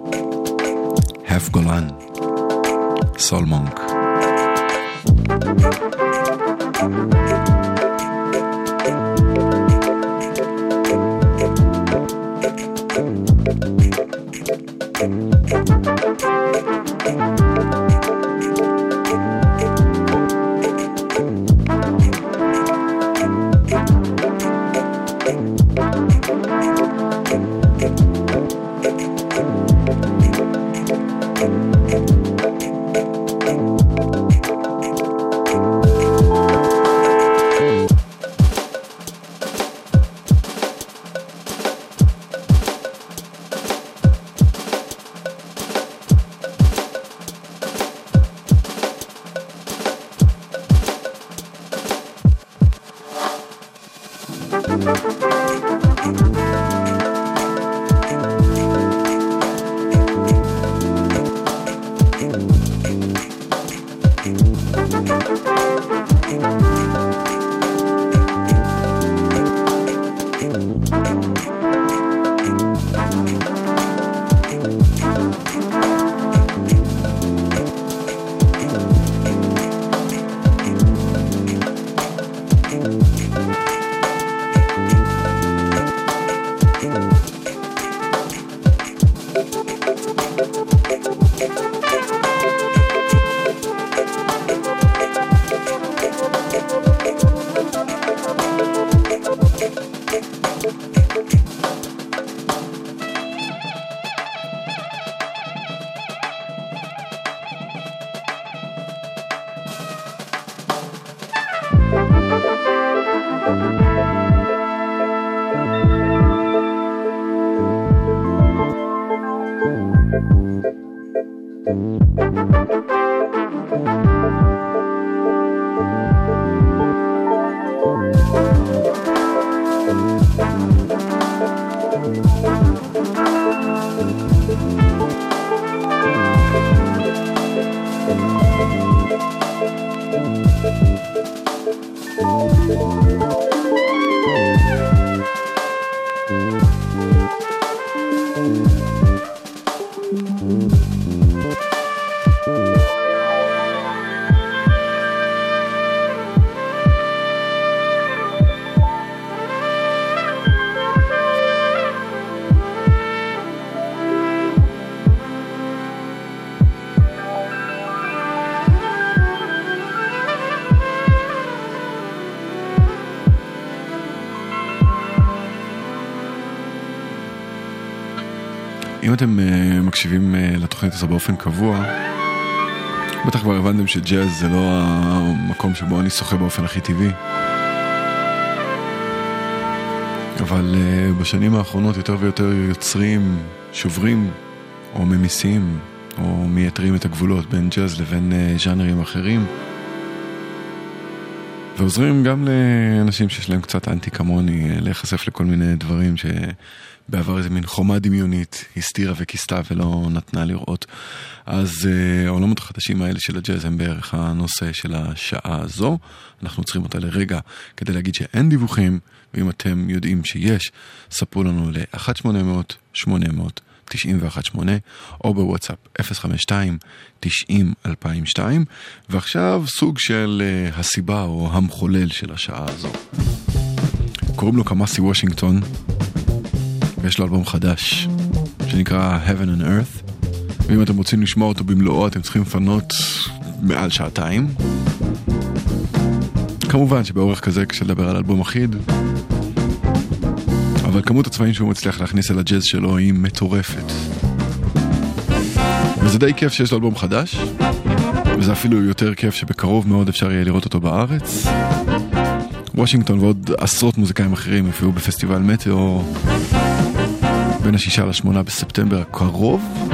half גולן, סול מונק. אם אתם uh, מקשיבים uh, לתוכנית הזו באופן קבוע, בטח כבר הבנתם שג'אז זה לא המקום שבו אני שוחה באופן הכי טבעי. אבל uh, בשנים האחרונות יותר ויותר יוצרים שוברים או ממיסים או מייתרים את הגבולות בין ג'אז לבין uh, ז'אנרים אחרים. ועוזרים גם לאנשים שיש להם קצת אנטי כמוני uh, להיחשף לכל מיני דברים שבעבר איזה מין חומה דמיונית הסתירה וכיסתה ולא נתנה לראות. אז uh, העולמות החדשים האלה של הג'אז הם בערך הנושא של השעה הזו. אנחנו צריכים אותה לרגע כדי להגיד שאין דיווחים, ואם אתם יודעים שיש, ספרו לנו ל-1800-800. 918 או בוואטסאפ 052-90-2002 ועכשיו סוג של uh, הסיבה או המחולל של השעה הזו. קוראים לו קמאסי וושינגטון ויש לו אלבום חדש שנקרא Heaven and Earth. ואם אתם רוצים לשמוע אותו במלואו אתם צריכים לפנות מעל שעתיים. כמובן שבאורך כזה קשה לדבר על אלבום אחיד אבל כמות הצבעים שהוא מצליח להכניס אל הג'אז שלו היא מטורפת. וזה די כיף שיש לו אלבום חדש, וזה אפילו יותר כיף שבקרוב מאוד אפשר יהיה לראות אותו בארץ. וושינגטון ועוד עשרות מוזיקאים אחרים יופיעו בפסטיבל מטאו בין השישה לשמונה בספטמבר הקרוב.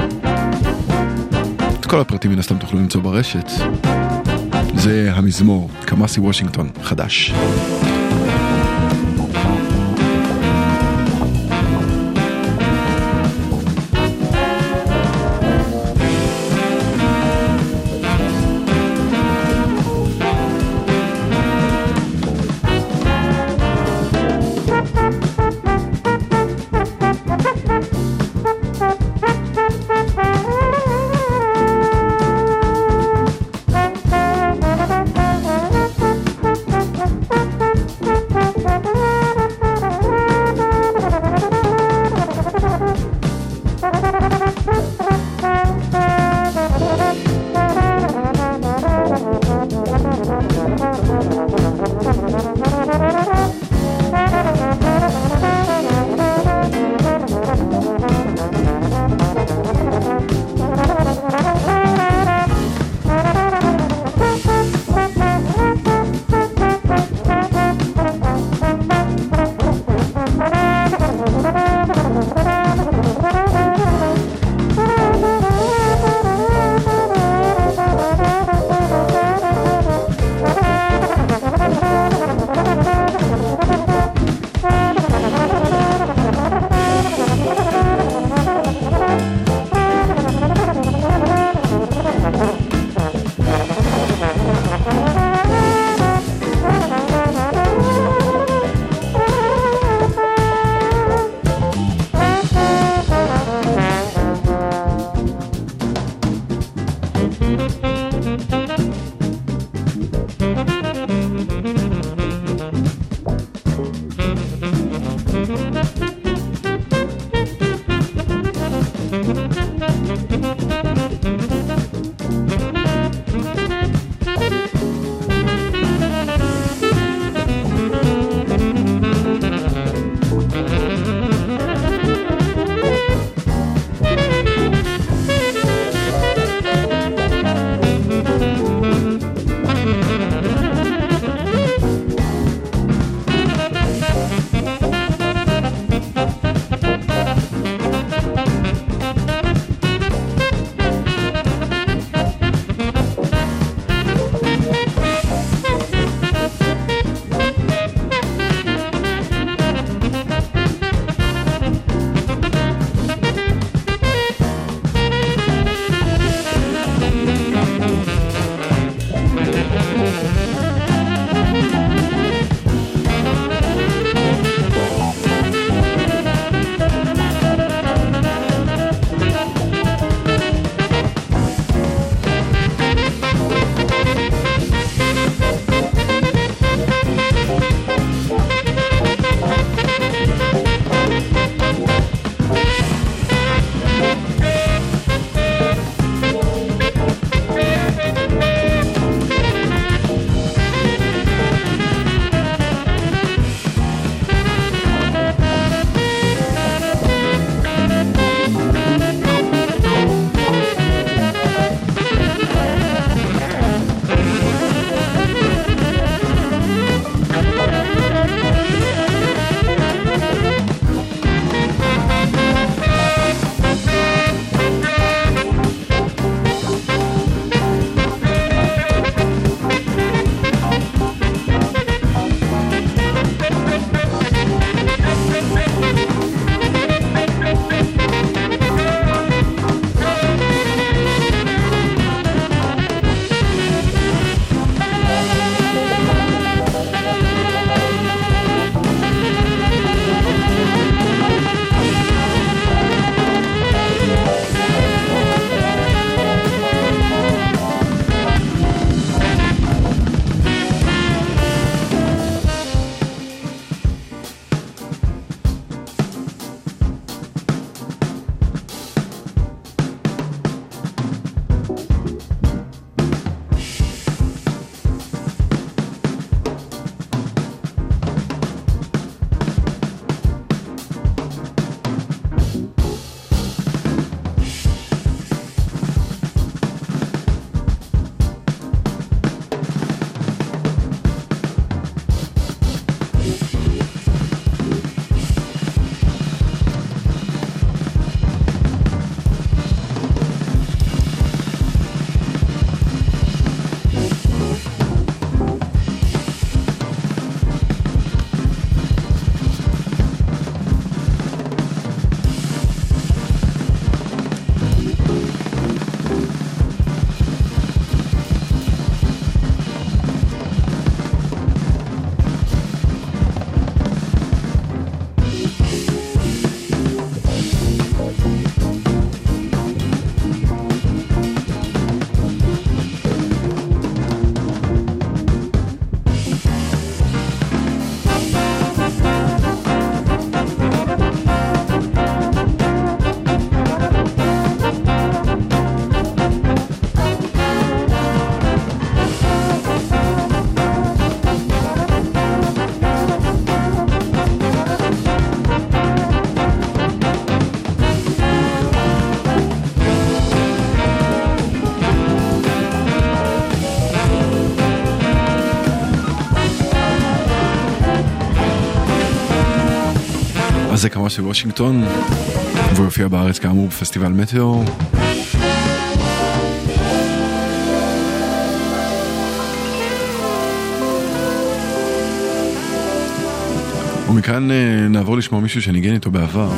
את כל הפרטים מן הסתם תוכלו למצוא ברשת. זה המזמור, קמאסי וושינגטון, חדש. זה כמה של וושינגטון, והוא יופיע בארץ כאמור בפסטיבל מטאור. ומכאן אה, נעבור לשמוע מישהו שניגן איתו בעבר,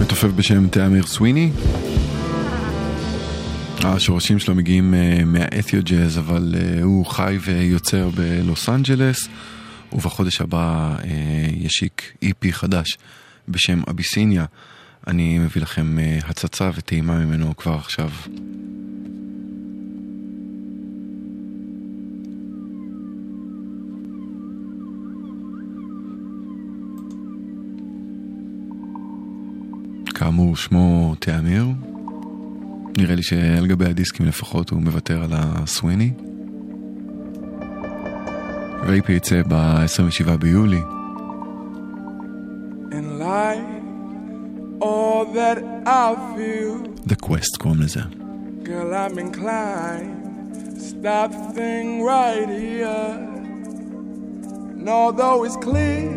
מתופף בשם תאמיר סוויני. השורשים שלו מגיעים אה, מהאתיו ג'אז, אבל אה, הוא חי ויוצר בלוס אנג'לס, ובחודש הבא אה, ישיק איפי חדש בשם אביסיניה. אני מביא לכם אה, הצצה וטעימה ממנו כבר עכשיו. כאמור, שמו תאמיר. נראה לי שעל גבי הדיסקים לפחות הוא מוותר על הסוויני. ואיפי יצא ב-27 ביולי. In life, all that I feel, The Quest קוראים לזה. girl, I'm inclined. Stop the thing right here. And although it's clear,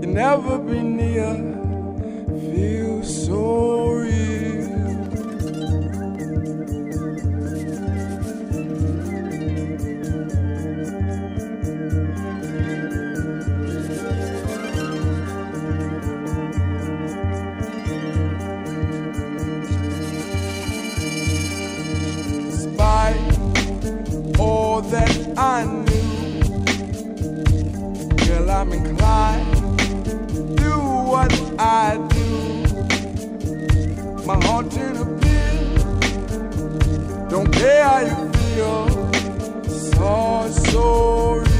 you'll never be near. Feel so real. I knew, girl, I'm inclined to do what I do. My heart in a pit, don't care how you feel. All so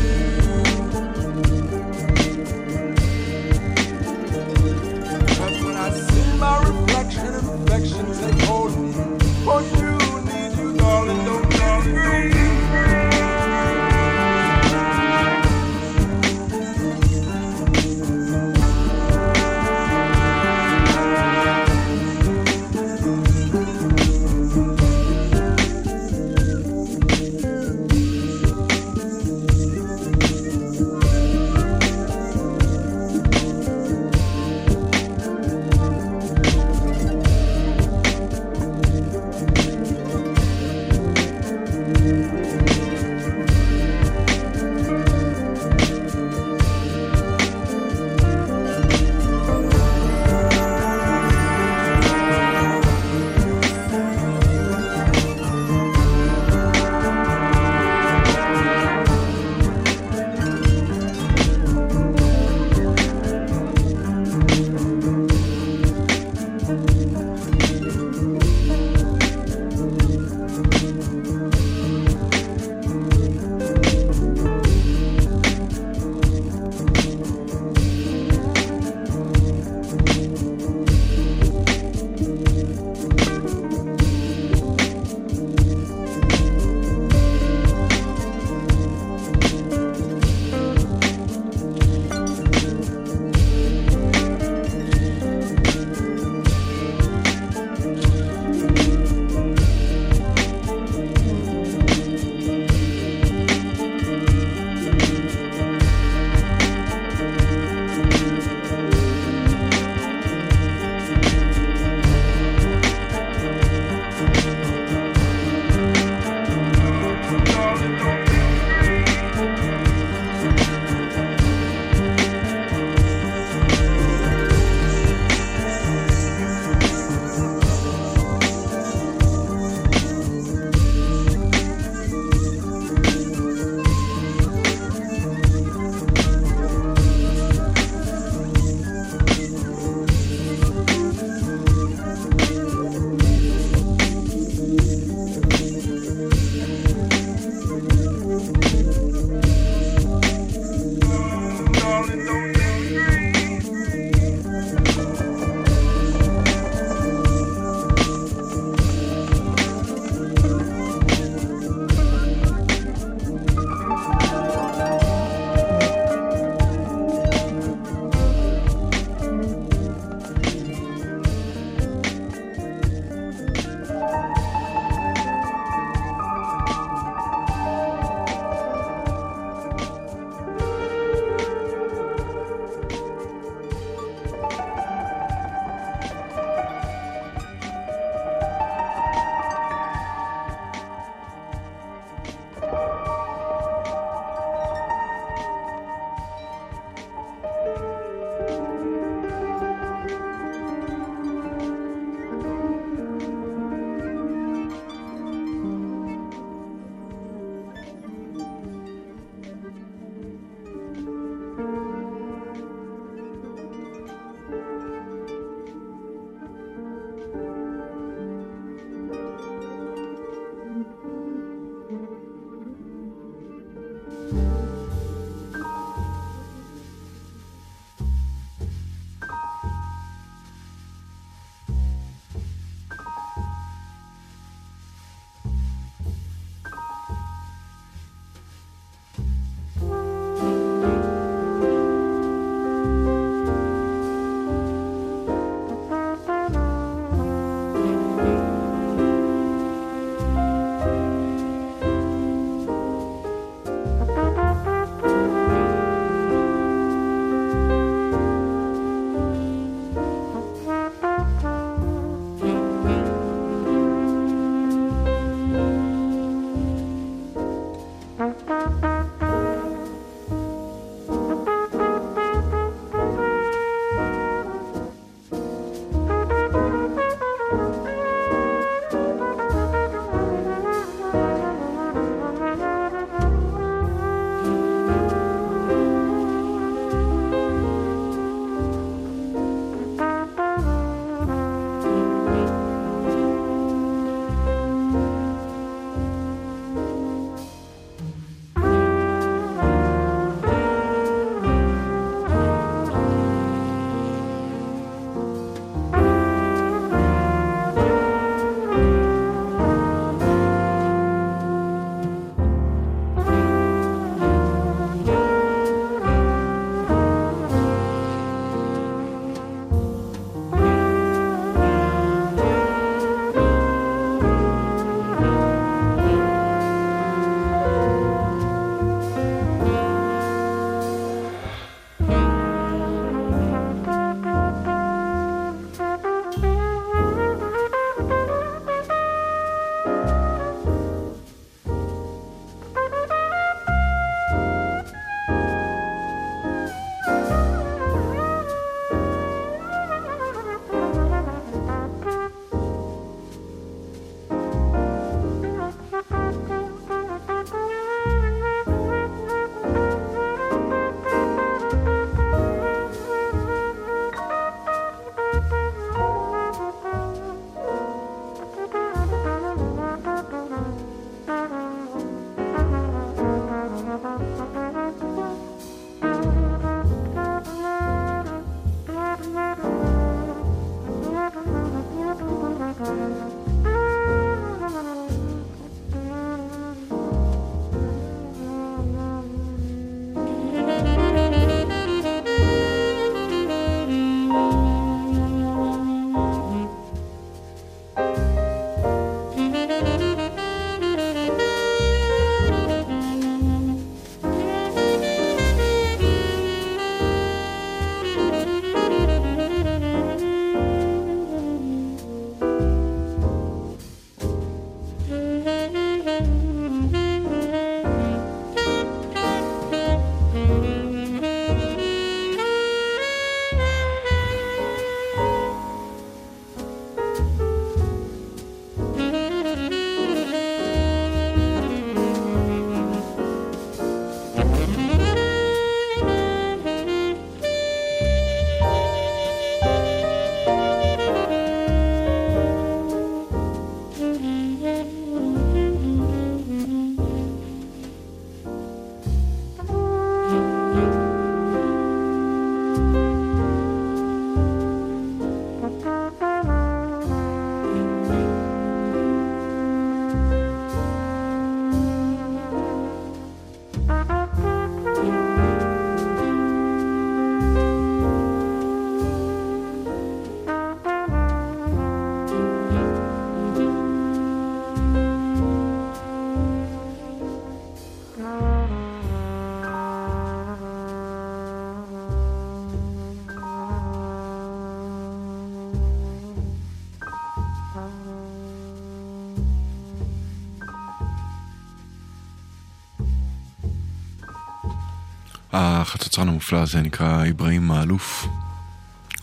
החצוצרן המופלא הזה נקרא אברהים מאלוף.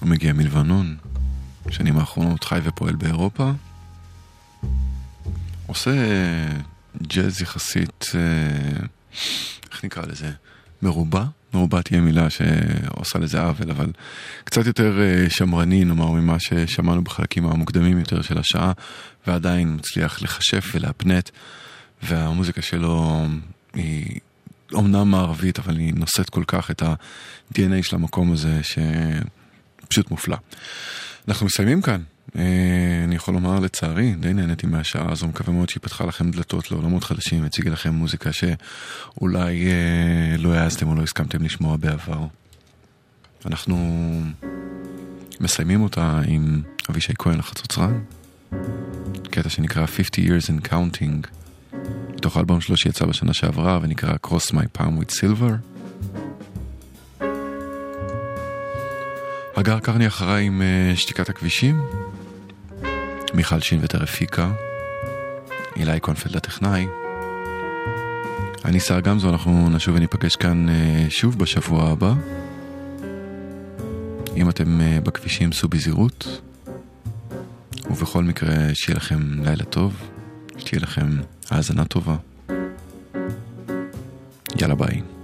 הוא מגיע מלבנון, שנים האחרונות חי ופועל באירופה. עושה ג'אז יחסית, אה, איך נקרא לזה? מרובע? מרובע תהיה מילה שעושה לזה עוול, אבל קצת יותר אה, שמרני, נאמר, ממה ששמענו בחלקים המוקדמים יותר של השעה, ועדיין מצליח לחשף ולהפנט, והמוזיקה שלו היא אומנם מערבית, אבל היא נושאת כל כך את ה-DNA של המקום הזה, שפשוט מופלא. אנחנו מסיימים כאן. אה, אני יכול לומר לצערי, די נהניתי מהשעה הזו, מקווה מאוד שהיא פתחה לכם דלתות לעולמות חדשים, הציגה לכם מוזיקה שאולי אה, לא העזתם או לא הסכמתם לשמוע בעבר. אנחנו מסיימים אותה עם אבישי כהן החצוצרן, קטע שנקרא 50 years and counting, מתוך האלבום שלו שיצא בשנה שעברה ונקרא Cross my palm with silver. הגר קרני אחריי עם אה, שתיקת הכבישים, מיכל שינווטר הפיקה, אילי קונפלד הטכנאי. אני שר גמזו, אנחנו נשוב וניפגש כאן אה, שוב בשבוע הבא. אם אתם אה, בכבישים סעו בזהירות, ובכל מקרה שיהיה לכם לילה טוב, שתהיה לכם האזנה טובה. יאללה ביי.